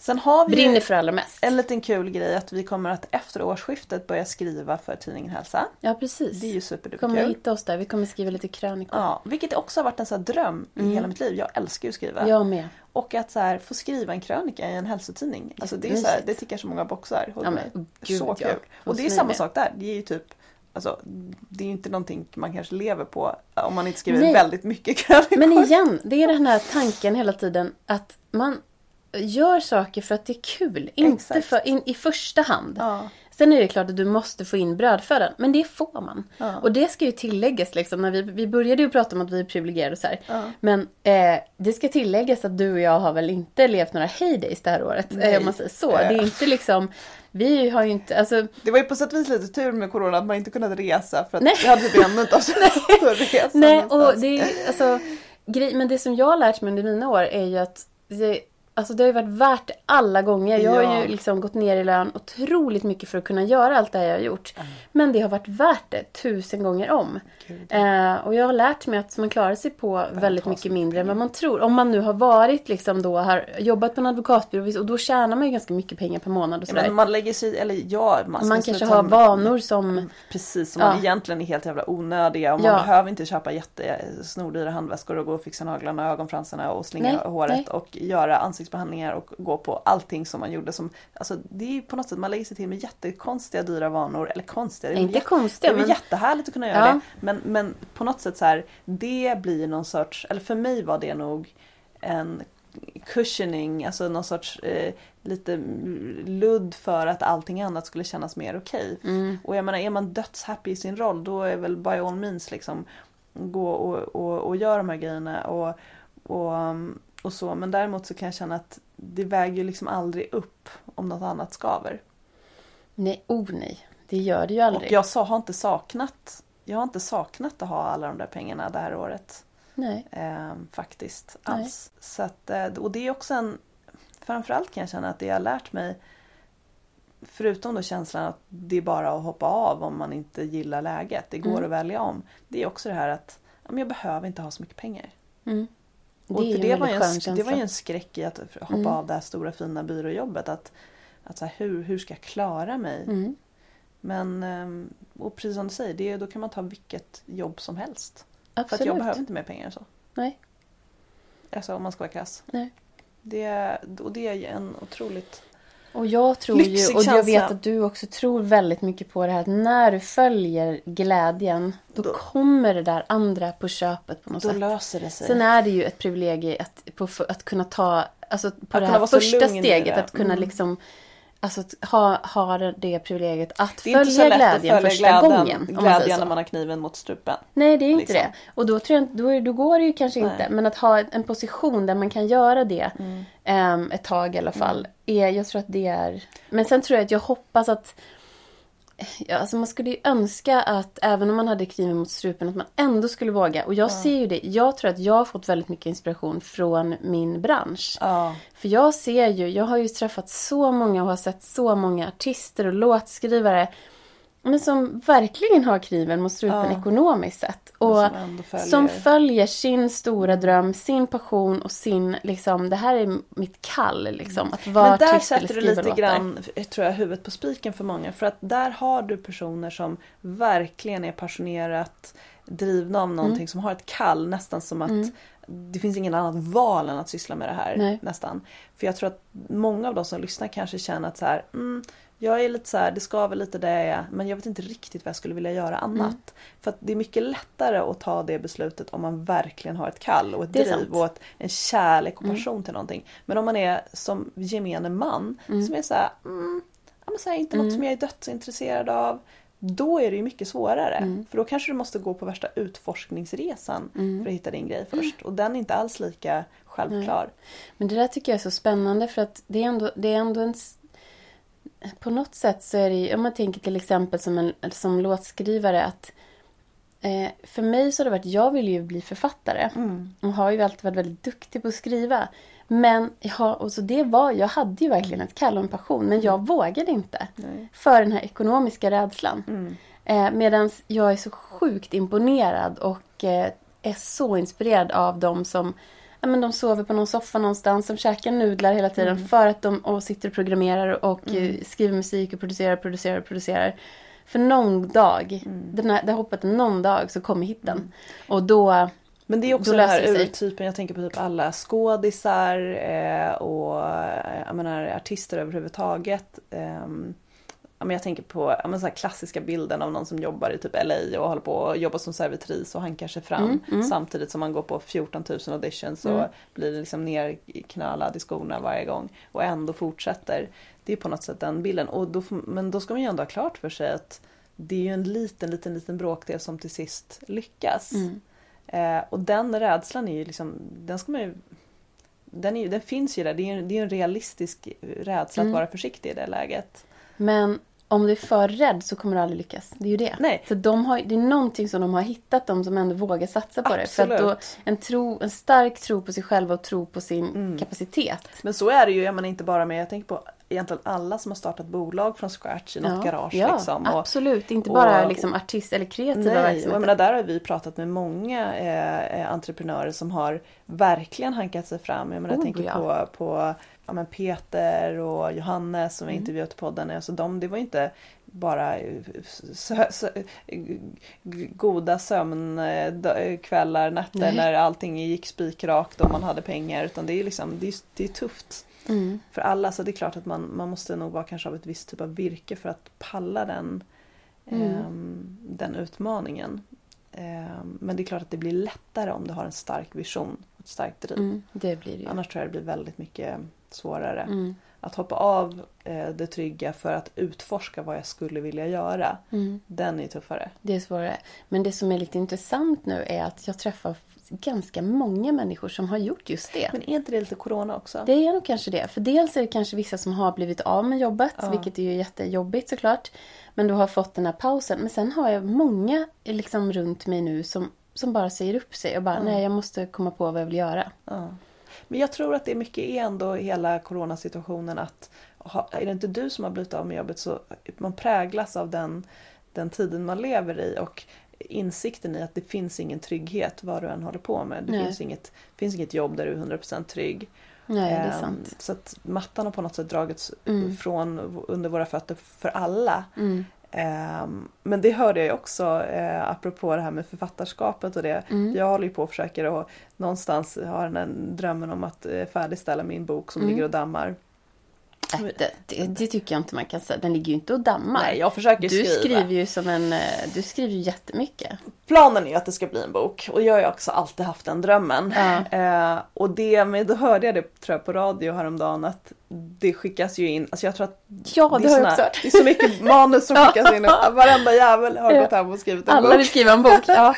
Sen har vi brinner för allra mest. en liten kul grej att vi kommer att efter årsskiftet börja skriva för tidningen Hälsa. Ja, precis. Det är ju Du kommer superduperkul. hitta oss där. Vi kommer skriva lite krönikor. Ja, vilket också har varit en sån dröm i Mm. hela mitt liv. Jag älskar ju att skriva. Jag med. Och att så här, få skriva en krönika i en hälsotidning. Alltså det, är så här, det tickar så många boxar. Ja, men gud, så kul. Och det är samma sak där. Det är ju typ Alltså, det är ju inte någonting man kanske lever på om man inte skriver Nej. väldigt mycket krönikor. Men igen, det är den här tanken hela tiden att man gör saker för att det är kul. Inte för, in, i första hand. Ja. Sen är det klart att du måste få in brödfödan, men det får man. Ja. Och det ska ju tilläggas liksom, när vi, vi började ju prata om att vi är privilegierade och så här. Ja. Men eh, det ska tilläggas att du och jag har väl inte levt några heydays det här året, eh, om man säger så. Det är inte liksom, vi har ju inte, alltså Det var ju på sätt och vis lite tur med corona att man inte kunde resa för att Nej. det hade typ ändå inte haft att resa Nej, och det är alltså, grej, men det som jag har lärt mig under mina år är ju att det, alltså det har ju varit värt det alla gånger. Jag har Ja. ju liksom gått ner i lön otroligt mycket för att kunna göra allt det här jag har gjort. Men det har varit värt det tusen gånger om. Eh, och jag har lärt mig att man klarar sig på väldigt ha så mycket mindre än vad man tror. Om man nu har varit liksom då, har jobbat på en advokatbyrå och då tjänar man ju ganska mycket pengar per månad och Ja, sådär. men man lägger sig eller ja, man, man kanske har vanor som... Precis, som man Ja. egentligen är helt jävla onödiga och man Ja. behöver inte köpa jättesnordyra handväskor och gå och fixa naglarna och ögonfransarna och slinga Nej, håret nej. och göra ansiktsbehandlingar och gå på allting som man gjorde som, alltså det är på något sätt, man lägger sig till med jättekonstiga dyra vanor, eller konstiga, det är Inte konstiga, det är men... jättehärligt att kunna göra Ja. det. Men, men på något sätt så här, det blir någon sorts, eller för mig var det nog en cushioning, alltså någon sorts eh, lite ludd för att allting annat skulle kännas mer okej. Mm. Och jag menar, är man dödshappy i sin roll då är väl by all means liksom gå och, och, och göra de här grejerna och, och, um, och så. Men däremot så kan jag känna att det väger ju liksom aldrig upp om något annat skaver. Nej, oh nej. Det gör det ju Och aldrig. jag sa, har inte saknat jag har inte saknat att ha alla de där pengarna det här året. Nej. Eh, faktiskt. Nej. Alls. Så att, eh, och det är också en... Framförallt kan jag känna att det jag har lärt mig Förutom då känslan att det är bara att hoppa av om man inte gillar läget. Det går Mm. att välja om. Det är också det här att ja, men jag behöver inte ha så mycket pengar. Mm. Och Det för det, var en, det var ju en skräck i att hoppa Mm. av det här stora fina byråjobbet. Att, att så här, hur, hur ska jag klara mig? Mm. Men, ehm, och precis som du säger, det, då kan man ta vilket jobb som helst. För att Absolut. jag behöver inte mer pengar än så. Nej. Alltså om man ska vara krass. Nej. Det, och det är ju en otroligt... Och jag tror ju, och jag vet att du också tror väldigt mycket på det här att när du följer glädjen då, Då- kommer det där andra på köpet på något Då sätt. löser det sig. Sen är det ju ett privilegium att, på, att kunna ta, alltså på Att det här första steget att kunna Mm. liksom Alltså att ha, ha det privilegiet att det är inte så följa lätt att glädjen följa första glädjen, gången. Om man glädjen säger när man har kniven mot strupen. Nej, det är inte liksom. det. Och då, tror jag, då, då går det ju kanske Nej. inte. Men att ha en position där man kan göra det Mm. ehm, ett tag i alla fall. Är, jag tror att det är... Men sen tror jag att jag hoppas att... Ja, alltså man skulle ju önska att även om man hade kniven mot strupen att man ändå skulle våga. Och jag ser ju det. Jag tror att jag har fått väldigt mycket inspiration från min bransch. Ja. För jag ser ju, jag har ju träffat så många och har sett så många artister och låtskrivare men som verkligen har kniven mot strupen Ja. ekonomiskt sett. Och som följer. som följer sin stora dröm, sin passion och sin, liksom, det här är mitt kall liksom. Att vara Men där sätter du lite låtar. grann, tror jag, huvudet på spiken för många. För att där har du personer som verkligen är passionerat drivna av någonting Mm. som har ett kall nästan som att det finns ingen annat val än att syssla med det här. Nej. nästan. För jag tror att många av de som lyssnar kanske känner att så här, mm, jag är lite så här, det skaver lite där jag är, men jag vet inte riktigt vad jag skulle vilja göra annat. Mm. För att det är mycket lättare att ta det beslutet om man verkligen har ett kall och ett driv sant. och ett, en kärlek och passion till någonting. Men om man är som gemene man som är så här, mm, ja, men så här, inte något som jag är dödsintresserad av. Då är det ju mycket svårare. För då kanske du måste gå på värsta utforskningsresan för att hitta din grej först. Och den är inte alls lika självklar. Men det där tycker jag är så spännande för att det är ändå, det är ändå en... På något sätt så är det ju, om man tänker till exempel som, en, som låtskrivare att eh, för mig så har det varit, jag vill ju bli författare. Mm. Och har ju alltid varit väldigt duktig på att skriva. Men ja, och så det var, jag hade ju verkligen ett kall och en passion men jag vågade inte. Nej. För den här ekonomiska rädslan. Mm. Eh, Medan jag är så sjukt imponerad och eh, är så inspirerad av dem som ja, men de sover på någon soffa någonstans, som käkar nudlar hela tiden Mm. för att de och sitter och programmerar och eh, skriver musik och producerar, producerar, producerar. För någon dag, Mm. den här, det har hoppat någon dag så kommer hitten. Och då, Men det är också den här urtypen, jag tänker på typ alla skådisar eh, och eh, jag menar, artister överhuvudtaget. ja, men jag tänker på ja, men så här klassiska bilden av någon som jobbar i typ LA och håller på och jobbar som servitris och hankar sig fram Mm, mm. samtidigt som man går på 14 000 auditions och Mm. blir liksom nerknölad i skorna varje gång och ändå fortsätter. Det är på något sätt den bilden. Och då, men då ska man ju ändå ha klart för sig att det är ju en liten, liten, liten bråkdel som till sist lyckas. Mm. Eh, och den rädslan är ju liksom, den ska man ju den, är, ju- den finns ju där, det är, en- det är en realistisk rädsla Mm. att vara försiktig i det läget. Men om du är för rädd så kommer du aldrig lyckas. Det är ju det. Nej. För de har, det är någonting som de har hittat, de som ändå vågar satsa på det. För att då, Absolut. en, tro, en stark tro på sig själva och tro på sin Mm. kapacitet. Men så är det ju, jag menar inte bara med, jag tänker på egentligen alla som har startat bolag från scratch i något garage. ja liksom. Och, absolut. Inte och- bara liksom artist eller kreativa Nej, och jag verksamheter. menar, där har vi pratat med många eh, eh, entreprenörer som har verkligen hankat sig fram. Jag, menar, jag Oh, tänker ja. på, på ja, men Peter och Johannes som vi Mm. intervjuat i podden. Alltså de, det var inte bara eh, sö, sö, goda sömnkvällar, nätter Nej. när allting gick spikrakt och man hade pengar. Utan det är, liksom, det är, det är tufft Mm. för alla. Så det är klart att man, man måste nog vara kanske av ett visst typ av virke för att palla den, Mm. ehm, den utmaningen. Ehm, men det är klart att det blir lättare om du har en stark vision ett starkt driv. Mm, det blir det ju. Annars tror jag det blir väldigt mycket svårare. Mm. Att hoppa av eh, det trygga för att utforska vad jag skulle vilja göra. Mm. Den är tuffare. Det är svårare. Men det som är lite intressant nu är att jag träffar ganska många människor som har gjort just det. Men är inte det lite corona också? Det är nog kanske det. För dels är det kanske vissa som har blivit av med jobbet, Ja. vilket är ju jättejobbigt såklart. Men du har fått den här pausen. Men sen har jag många liksom runt mig nu som, som bara säger upp sig och bara, Ja. nej jag måste komma på vad jag vill göra. Ja. Men jag tror att det är mycket är ändå hela coronasituationen att är det inte du som har blivit av med jobbet så man präglas av den, den tiden man lever i och insikten i att det finns ingen trygghet vad du än håller på med. Det Nej. finns inget, finns inget jobb där du är 100% trygg. Nej, det är Ehm, sant. Så att mattan har på något sätt dragits Mm. från under våra fötter för alla. Mm. Ehm, men det hörde jag också eh, apropå det här med författarskapet och det. Mm. Jag håller ju på och försöker och någonstans har den här drömmen om att eh, färdigställa min bok som Mm. ligger och dammar. Äh, det, det, det tycker jag inte man kan säga. Den ligger ju inte och dammar. Nej, jag försöker du skriva. skriver ju som en... eh, Du skriver ju jättemycket. Planen är ju att det ska bli en bok och jag har ju också alltid haft den drömmen. Ja. Eh, och det, men då hörde jag det tror jag på radio häromdagen att det skickas ju in, alltså jag tror att Ja, det, är såna-. Det är så mycket manus som skickas in. Varenda jävel har Ja. gått hem och skrivit en Alla bok. vill skriva en bok. Ja.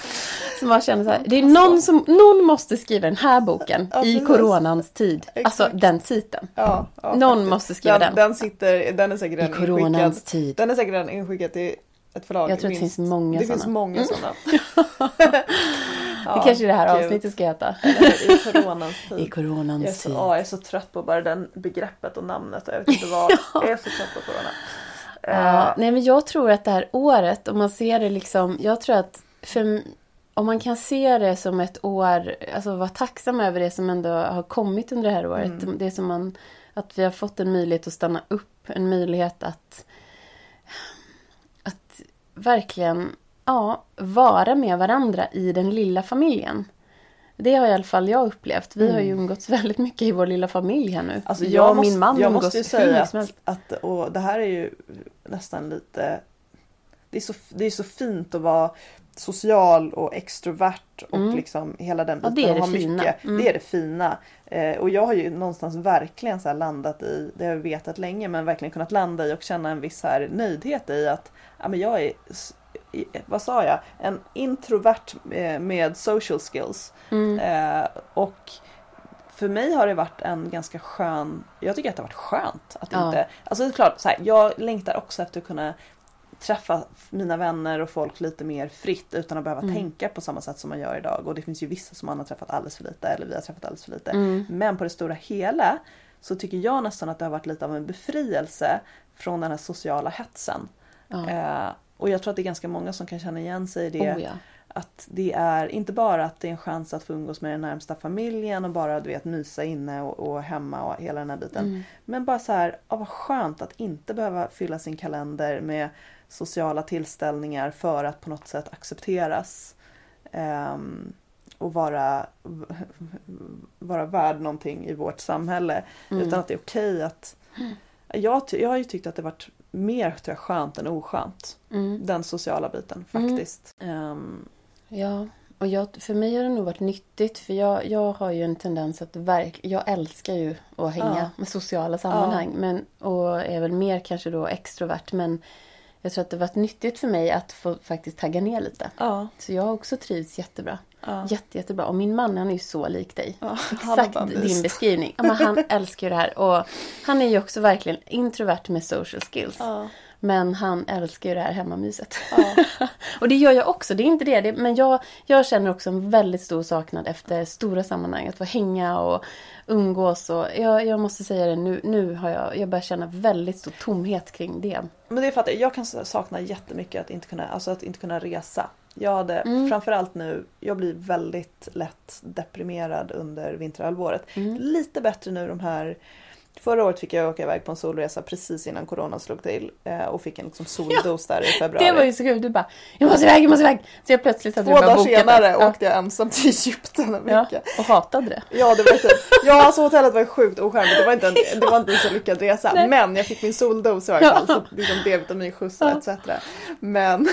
Så man känner så här, det är någon som, någon måste skriva den här boken Ja, i coronans tid. Alltså Exakt. den titeln. Ja, Någon faktiskt. måste skriva den. Den, sitter, den är säkert I coronans inskickad. tid. Den är säkert redan inskickad till ett förlag. Jag tror att det minst. finns många Det finns såna. Mm. många sådana. det kanske det här gud. avsnittet ska heta. Eller I coronans tid. I Jag är, coronans så, tid. ja, jag är så trött på bara den begreppet och namnet. Jag vet inte vad. Jag är så trött på corona. Ja, Eh, nej men jag tror att det här året, om man ser det liksom, jag tror att för, om man kan se det som ett år, alltså vara tacksam över det som ändå har kommit under det här året. Mm. Det som man, att vi har fått en möjlighet att stanna upp, en möjlighet att verkligen ja, vara med varandra i den lilla familjen. Det har i alla fall jag upplevt. Vi har ju umgåtts väldigt mycket i vår lilla familj här nu. Mm. Alltså jag, jag och min man jag umgås måste ju säga att, att och det här är ju nästan lite det är, så, det är så fint att vara social och extrovert och Mm. liksom hela den Ja, biten. det är det ha fina. Mycket, Mm. Det är det fina. Eh, och jag har ju någonstans verkligen så landat i, det har jag vetat länge, men verkligen kunnat landa i och känna en viss här nöjdhet i att ja, men jag är, vad sa jag, en introvert eh, med social skills. Mm. Eh, och för mig har det varit en ganska skön, jag tycker att det har varit skönt att Ja. inte, alltså det är klart, så här, jag längtar också efter att kunna träffa mina vänner och folk lite mer fritt utan att behöva Mm. tänka på samma sätt som man gör idag. Och det finns ju vissa som man har träffat alldeles för lite eller vi har träffat alldeles för lite. Mm. Men på det stora hela så tycker jag nästan att det har varit lite av en befrielse från den här sociala hetsen. Ja. Eh, och jag tror att det är ganska många som kan känna igen sig i det. Oh, ja. Att det är inte bara att det är en chans att få umgås med den närmsta familjen och bara du vet mysa inne och, och hemma och hela den här biten. Mm. Men bara så här, ja, vad skönt att inte behöva fylla sin kalender med sociala tillställningar för att på något sätt accepteras. ehm, och vara, vara värd någonting i vårt samhälle. Mm. Utan att det är okej att... Jag, ty- jag har ju tyckt att det varit mer tror jag, skönt än oskönt. Mm. Den sociala biten Mm. faktiskt. Ehm, Ja, och jag, för mig har det nog varit nyttigt för jag, jag har ju en tendens att verk, jag älskar ju att hänga Ja. med sociala sammanhang men, och är väl mer kanske då extrovert men jag tror att det har varit nyttigt för mig att få faktiskt tagga ner lite. ja, Så jag har också trivts jättebra. ja. Jätte, jättebra. Och min man han är ju så lik dig. ja. Exakt din myst. beskrivning. Ja, men han älskar ju det här. Och han är ju också verkligen introvert med social skills. Men han älskar ju det här hemmamyset. ja. Och det gör jag också, det är inte det. det men jag, jag känner också en väldigt stor saknad efter stora sammanhang. Att få hänga och umgås. Och jag, jag måste säga det, nu, nu har jag, jag börjar känna väldigt stor tomhet kring det. Men det är för att jag kan sakna jättemycket att inte kunna, alltså att inte kunna resa. Jag hade Mm. framförallt nu, jag blir väldigt lätt deprimerad under vinterhalvåret. Mm. Lite bättre nu de här Förra året fick jag åka iväg på en solresa precis innan corona slog till eh, och fick en liksom soldos där i februari. Det var ju så kul. Du bara, jag måste iväg, jag måste iväg. Så jag plötsligt hade Två dagar senare det. Ja. åkte jag ensam till Egypten en Ja, vecka. och hatade det. Ja, det var typ, ja alltså hotellet var sjukt ocharmigt. Det var inte en, det var inte en så lyckad resa. Nej. Men jag fick min soldos i varje fall. Så liksom D-vitaminskjuts och Ja. etc. Men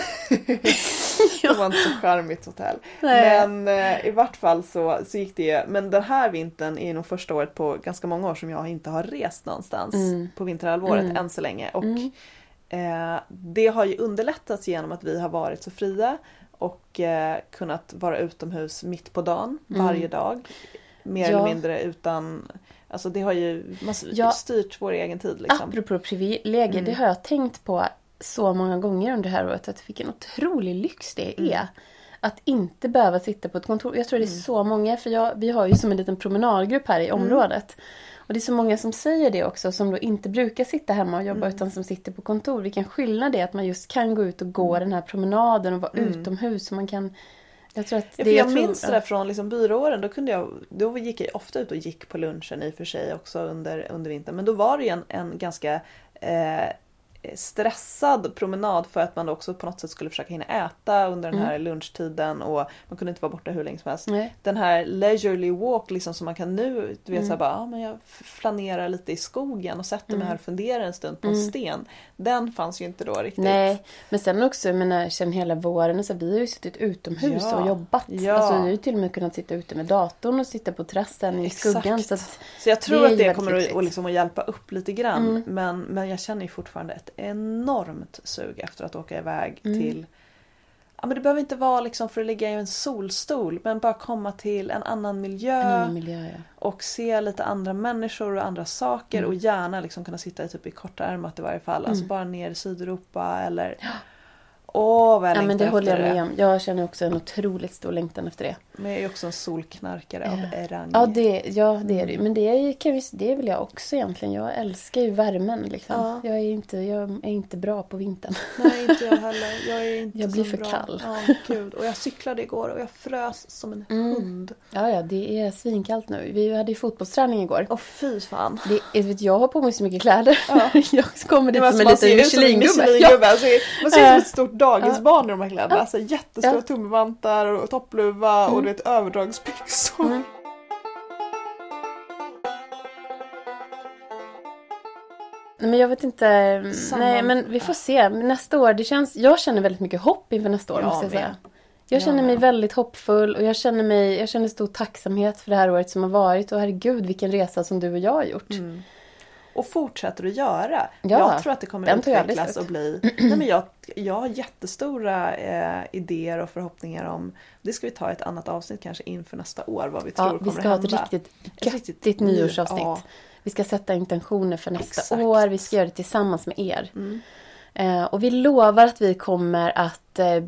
det var inte så charmigt hotell. Nej. Men eh, i vart fall så, så gick det. Men den här vintern är nog första året på ganska många år som jag inte har rest någonstans Mm. på vinterhalvåret Mm. än så länge. Och Mm. eh, det har ju underlättats genom att vi har varit så fria och eh, kunnat vara utomhus mitt på dagen Mm. varje dag. Mer Ja. eller mindre utan Alltså det har ju man har Ja. styrt vår egen tid liksom. Apropå privilegier, Mm. det har jag tänkt på så många gånger under det här året. Att vilken otrolig lyx det är. Mm. Att inte behöva sitta på ett kontor. Jag tror det är Mm. så många, för jag, vi har ju som en liten promenadgrupp här i Mm. området. Och det är så många som säger det också, som då inte brukar sitta hemma och jobba Mm. utan som sitter på kontor. Vilken skillnad det är att man just kan gå ut och gå den här promenaden och vara Mm. utomhus. Och man kan, jag tror att Ja, för jag tror- minns det där från liksom byrååren. Då, kunde jag, då gick jag ofta ut och gick på lunchen i och för sig också under, under vintern. Men då var det ju en, en ganska eh, stressad promenad för att man också på något sätt skulle försöka hinna äta under den Mm. här lunchtiden och man kunde inte vara borta hur länge som helst. Nej. Den här leisurely walk liksom som man kan nu, du vet Mm. såhär bara, ja, men jag flanerar lite i skogen och sätter mig Mm. här och funderar en stund på en Mm. sten. Den fanns ju inte då riktigt. Nej, men sen också, menar, sen hela våren, så, vi har ju suttit utomhus Ja, och jobbat. ja. Alltså, vi har ju till och med kunnat sitta ute med datorn och sitta på terrassen i Exakt. skuggan. Så Så jag Det tror är att det kommer att, liksom att hjälpa upp lite grann. Mm. Men, men jag känner ju fortfarande ett enormt sug efter att åka iväg Mm. till Ja, men det behöver inte vara liksom för att ligga i en solstol men bara komma till en annan miljö en annan miljö, ja. och se lite andra människor och andra saker Mm. och gärna liksom kunna sitta i, typ i kortärmat i varje fall. Alltså Mm. bara ner i Sydeuropa eller Åh vad jag Ja, men det håller jag med om. Jag känner också en otroligt stor längtan efter det. Men jag är ju också en solknarkare Ja. av rang. Ja, det, ja, det är det ju. Mm. Men det är, kan vi, det är väl jag också egentligen. Jag älskar ju värmen. Liksom. Ja. Jag, är inte, jag är inte bra på vintern. Nej, inte jag heller. Jag är inte Jag blir för bra. kall. Ja, gud. Och jag cyklade igår och jag frös som en Mm. hund. Ja, ja, det är svinkallt nu. Vi hade ju fotbollsträning igår. Åh fy fan. Det, vet, jag har på mig så mycket kläder. Ja. jag kommer dit som en liten Michelin-gubbe. Ja. Michelin-gubbe. Alltså, man ser ut som Eh. ett stort dagisbarn i de här kläderna. Alltså, jättestora Ja. tumvantar och toppluva och Mm. vet, överdragsbyxor. Mm. Nej, men jag vet inte. Samma- Nej, men vi får se. Nästa år, det känns, jag känner väldigt mycket hopp inför nästa år Jag måste jag säga. Jag känner mig väldigt hoppfull och jag känner, mig, jag känner stor tacksamhet för det här året som har varit. Och herregud vilken resa som du och jag har gjort. Mm. Och fortsätter att göra. Ja, jag tror att det kommer utvecklas och bli... Nej, men jag, jag har jättestora eh, idéer och förhoppningar om... Det ska vi ta ett annat avsnitt kanske inför nästa år. Vad vi tror Ja, kommer vi ska ha ett hända. riktigt Ett riktigt göttigt ny- nyårsavsnitt. ja. Vi ska sätta intentioner för nästa Exakt. år. Vi ska göra det tillsammans med er. Mm. Eh, och vi lovar att vi kommer att, eh,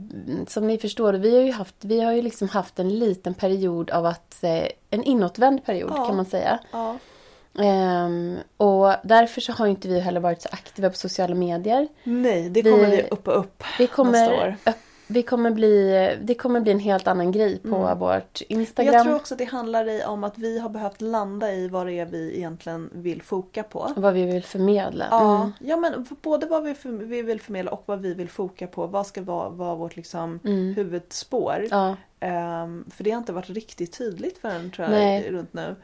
som ni förstår, vi har ju haft, vi har ju liksom haft en liten period av att, eh, en inåtvänd period Ja. kan man säga. Ja. Ehm, och därför så har inte vi heller varit så aktiva på sociala medier. Nej, det kommer vi upp och upp Vi nästa kommer, år. öpp- vi kommer bli, det kommer bli en helt annan grej på Mm. vårt Instagram. Jag tror också att det handlar om att vi har behövt landa i vad det är vi egentligen vill foka på. Vad vi vill förmedla. Ja, Mm. ja men både vad vi, för, vi vill förmedla och vad vi vill foka på. Vad ska vara, vara vårt liksom Mm. huvudspår. Ja. Ehm, för det har inte varit riktigt tydligt förrän tror jag, Nej. runt nu.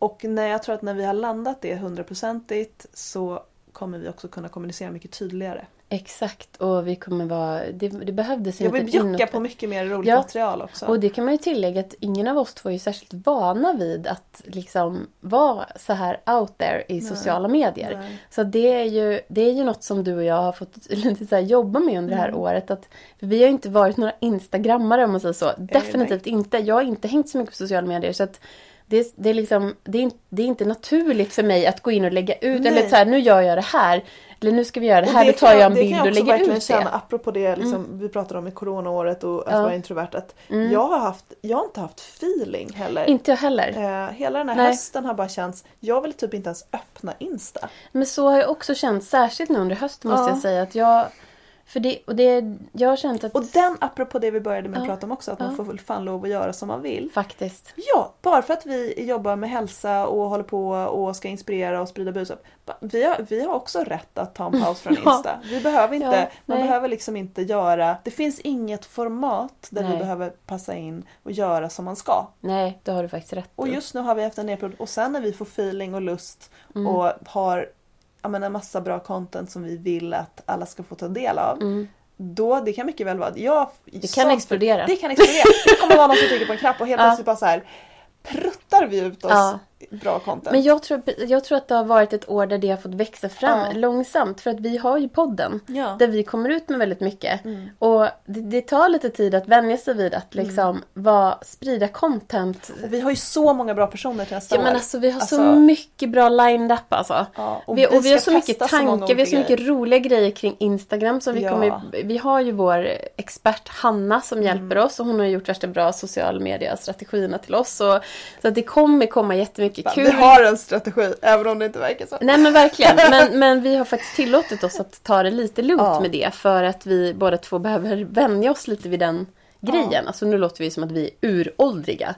Och när jag tror att när vi har landat det hundraprocentigt så kommer vi också kunna kommunicera mycket tydligare. Exakt, och vi kommer vara... Det, det behövdes en Jag vill bjucka på mycket mer roligt Ja. material också. Och det kan man ju tillägga att ingen av oss två är ju särskilt vana vid att liksom vara så här out there i sociala medier. Nej. Så det är, ju, det är ju något som du och jag har fått lite så jobba med under det här Mm. året. Att, vi har ju inte varit några instagrammare om man säger så. Definitivt inte. Jag har inte hängt så mycket på sociala medier. Så att det, det, är liksom, det, är, inte- det är inte naturligt för mig att gå in och lägga ut. Nej. Eller så här, nu gör jag det här. Eller nu ska vi göra det Och här. Då tar kan jag en det bild kan och lägger ut känna, det. apropå det liksom, vi pratade om i coronaåret och att Ja. Mm. vara introvert. Att jag, har haft, jag har inte haft feeling heller. Inte jag heller. Eh, hela den här Nej. hösten har bara känts, jag vill typ inte ens öppna Insta. Men så har jag också känt, särskilt nu under hösten måste Ja. jag säga. att jag För det, och det, jag har känt att... Och den, apropå det vi började med att Ja. prata om också, att Ja. man får väl fan lov att göra som man vill. Faktiskt. Ja, bara för att vi jobbar med hälsa och håller på och ska inspirera och sprida budskap. Vi har, vi har också rätt att ta en paus från Ja. Insta. Vi behöver inte, man nej. behöver liksom inte göra, det finns inget format där vi Nej. behöver passa in och göra som man ska. Nej, det har du faktiskt rätt Och just nu har vi haft en nedperiod och sen när vi får feeling och lust Mm. och har ja, men en massa bra content som vi vill att alla ska få ta del av. Mm. Då, det kan mycket väl vara, jag, Det kan explodera. Det kan explodera. Det kommer vara någon som trycker på en knapp och helt Ja. plötsligt bara så här pruttar vi ut oss Ja. Bra content. Men jag tror, jag tror att det har varit ett år där det har fått växa fram Ja. långsamt. För att vi har ju podden. ja. Där vi kommer ut med väldigt mycket. Mm. Och det, det tar lite tid att vänja sig vid att liksom vara, sprida content. Och vi har ju så många bra personer till nästa Ja år. men alltså vi har så Alltså- mycket bra lined up alltså. Ja, vi, och vi ska har så mycket så tankar, vi har så mycket roliga grejer kring Instagram. Så vi, Ja. kommer, vi har ju vår expert Hanna som hjälper Mm. oss och hon har gjort värsta bra social media strategierna till oss. Och, så att det kommer komma jättemycket grejer. kul. Vi har en strategi, även om det inte verkar så. Nej men verkligen. Men, men vi har faktiskt tillåtit oss att ta det lite lugnt Ja. med det. För att vi båda två behöver vänja oss lite vid den grejen. Alltså nu låter vi som att vi är uråldriga.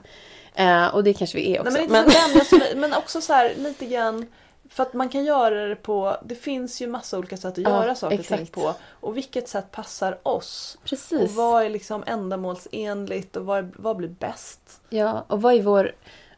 Eh, och det kanske vi är också. Nej, men, inte men... Men också så här lite grann för att man kan göra det på, det finns ju massa olika sätt att Ja, göra saker och ting på. Och vilket sätt passar oss? Och Precis. vad är liksom ändamålsenligt och vad, vad blir bäst? Ja, och vad är vår,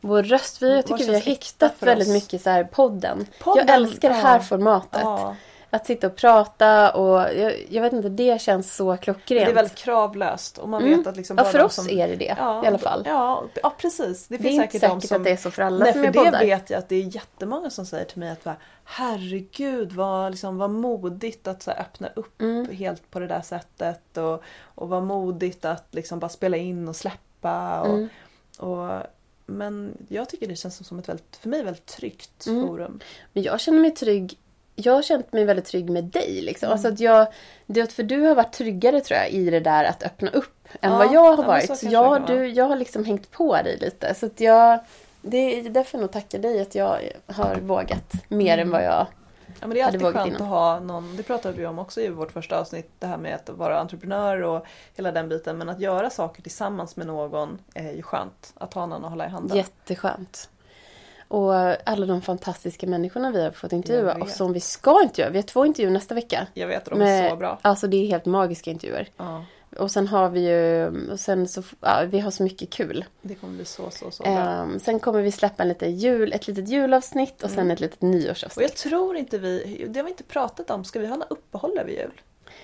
vår röst? Vi, jag tycker vi har hittat för väldigt mycket så här podden. Podden, jag älskar det här ja. formatet. Ja, Att sitta och prata och jag, jag vet inte, det känns så klockrent. det är väldigt kravlöst och man Mm. vet att liksom ja, bara för de oss som, är det det ja, i alla fall. Ja, ja precis. Det det är finns inte säkert, säkert de som att det är så för alla Nej, som för är det poddar. vet jag att det är jättemånga som säger till mig att bara, herregud vad, liksom, vad modigt att så här, öppna upp Mm. helt på det där sättet och, och vad modigt att liksom bara spela in och släppa. Och, Mm. och, men jag tycker det känns som ett väldigt, för mig väldigt tryggt Mm. forum. Men jag känner mig trygg. Jag har känt mig väldigt trygg med dig. Liksom. Mm. Alltså att jag, det, för du har varit tryggare tror jag i det där att öppna upp än Ja, vad jag har så varit. kanske jag, du, jag har liksom hängt på dig lite. Så att jag, det är därför jag nog tacka dig att jag har vågat mer Mm. än vad jag... Ja, men det är alltid skönt innan. att ha någon, det pratade vi om också i vårt första avsnitt, det här med att vara entreprenör och hela den biten. Men att göra saker tillsammans med någon är ju skönt. Att ha någon att hålla i handen. Jätteskönt. Och alla de fantastiska människorna vi har fått intervjua och som vi ska intervjua. Vi har två intervjuer nästa vecka. Jag vet de är så bra. Alltså det är helt magiska intervjuer. Ja, Och sen har vi ju, och sen så, ja, vi har så mycket kul. det kommer bli så, så, så bra. Ehm, sen kommer vi släppa en liten jul, ett litet julavsnitt och sen Mm. ett litet Och nyårsavsnitt. jag tror inte vi, det har vi inte pratat om, ska vi ha något uppehåll över jul?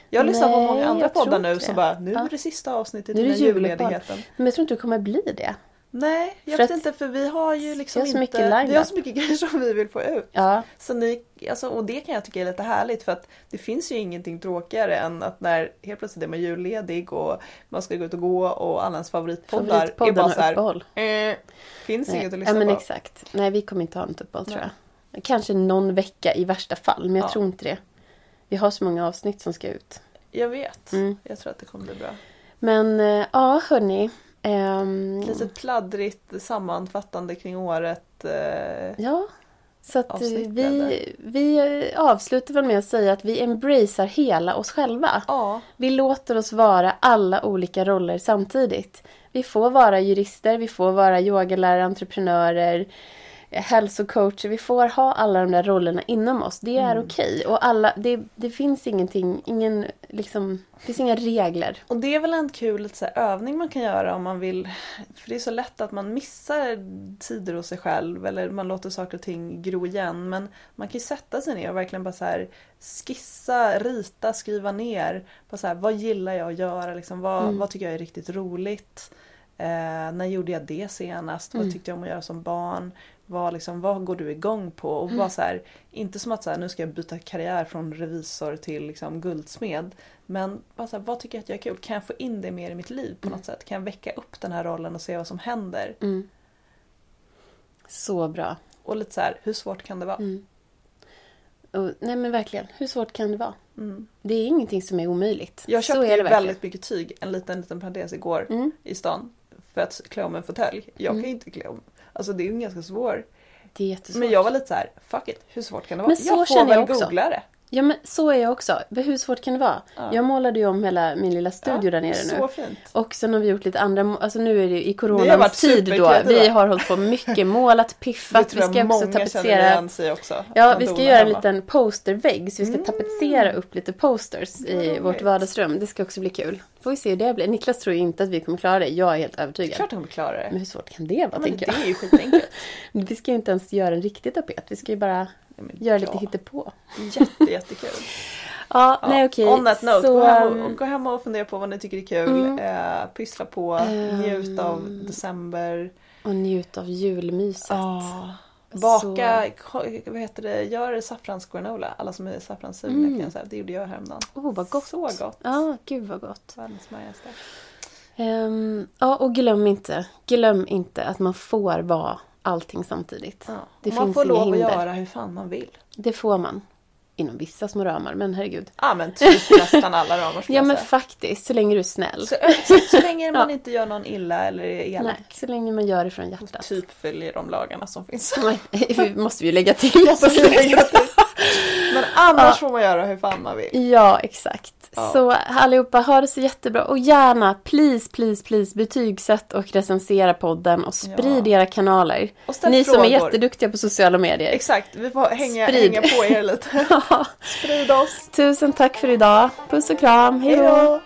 Jag har lyssnat på många andra poddar nu som bara, nu är det sista avsnittet innan julledigheten. Men jag tror inte det kommer bli det. Nej, jag För vet att inte för vi har ju liksom vi har inte, mycket vi har så mycket grejer som vi vill få ut. Ja, Så ni, alltså, och det kan jag tycka är lite härligt för att det finns ju ingenting tråkigare än att när helt plötsligt är man julledig och man ska gå ut och gå och alla ens favoritpoddar är favoritpodden bara har så här, uppehåll. eh, finns Nej. inget att Ja lyssna men på. exakt. Nej vi kommer inte ha något uppehåll tror Nej. jag. Kanske någon vecka i värsta fall, men jag Ja. tror inte det. Vi har så många avsnitt som ska ut. Jag vet, Mm. jag tror att det kommer bli bra. Men eh, ja hörni. Ehm, Lite pladdrigt sammanfattande kring året. Eh, Ja. Så att vi, vi avslutar väl med att säga att vi embracear hela oss själva. ja, Vi låter oss vara alla olika roller samtidigt. Vi får vara jurister, vi får vara yogalärare, entreprenörer, hälsocoacher. Vi får ha alla de där rollerna inom oss. Det är Mm. okej. Och alla, det, det finns ingenting, ingen, liksom, det finns inga regler. Och det är väl en kul så här, övning man kan göra om man vill. För det är så lätt att man missar tider hos sig själv eller man låter saker och ting gro igen. Men man kan ju sätta sig ner och verkligen bara så här skissa, rita, skriva ner. På så här, vad gillar jag att göra? Liksom, vad, Mm. vad tycker jag är riktigt roligt? Eh, när gjorde jag det senast? Mm. Vad tyckte jag om att göra som barn? Vad, liksom, vad går du igång på? Och Mm. så här, inte som att så här, nu ska jag byta karriär från revisor till liksom, guldsmed. Men bara så här, vad tycker jag att jag är kul? Kan jag få in det mer i mitt liv på något sätt? Kan jag väcka upp den här rollen och se vad som händer? Mm. Så bra. Och lite så här, hur svårt kan det vara? Mm. Och, nej men verkligen, hur svårt kan det vara? Mm. Det är ingenting som är omöjligt. Jag köpte ju väldigt mycket tyg, en liten, liten parentes igår Mm. i stan. För att klä om en fåtölj. Jag kan Mm. ju inte klä om. Alltså det är ju ganska svårt. Det är jättesvårt. Men jag var lite så här, fuck it, hur svårt kan det vara? Men så jag får känner väl jag också. googla det. Ja men så är jag också. Hur svårt kan det vara? Ja. Jag målade ju om hela min lilla studio Ja, där nere Så nu. fint. Och sen har vi gjort lite andra, alltså nu är det ju i coronans tid då. Vi har hållit på mycket, målat, Det piffat, vi ska också tapetsera. också. Ja, vi ska göra en hemma. liten postervägg så vi ska Mm. tapetsera upp lite posters i roligt. vårt vardagsrum. Det ska också bli kul. Får vi se hur det blir. Niklas tror ju inte att vi kommer klara det. Jag är helt Det är övertygad. klart hon klarar det. Men hur svårt kan det vara, Ja, tänker det jag. är ju skitenkelt. Vi ska ju inte ens göra en riktig tapet. Vi ska ju bara Göra lite ja, hittepå. Jätte, jättekul. Ja, Ja, nej okej. On that note, Så, gå, hem um, och, gå hem och fundera på vad ni tycker är kul. Mm. Eh, pyssla på, Ehm. njut av december. Och njut av julmyset. Ja. Baka, ko- vad heter det, gör saffransgranola. Alla som är saffranssugna Mm. kan jag säga. Det gjorde jag häromdagen. Oh, vad gott. Så gott. Ja, gud vad gott. Världens majaste. Ehm, ja, och glöm inte, glöm inte att man får vara allting samtidigt. Ja. Det Och man får lov hinder. att göra hur fan man vill. Det får man. Inom vissa små ramar, men herregud. Ja men typ nästan alla ramar Ja men faktiskt, så länge du är snäll. Så, så, så länge man Ja. inte gör någon illa eller är elak. Nej, så länge man gör det från hjärtat. Typ följer de lagarna som finns. Nej, vi måste vi ju lägga till. på slutet. Men annars får man göra hur fan man vill. Ja, exakt. Ja. Så allihopa, ha det så jättebra. Och gärna, please, please, please, betygsätt och recensera podden och sprid Ja. era kanaler. Ni frågor. som är jätteduktiga på sociala medier. Exakt, vi får hänga, Sprid. hänga på er lite. Ja. Sprid oss. Tusen tack för idag. Puss och kram. Hej då. Hejdå!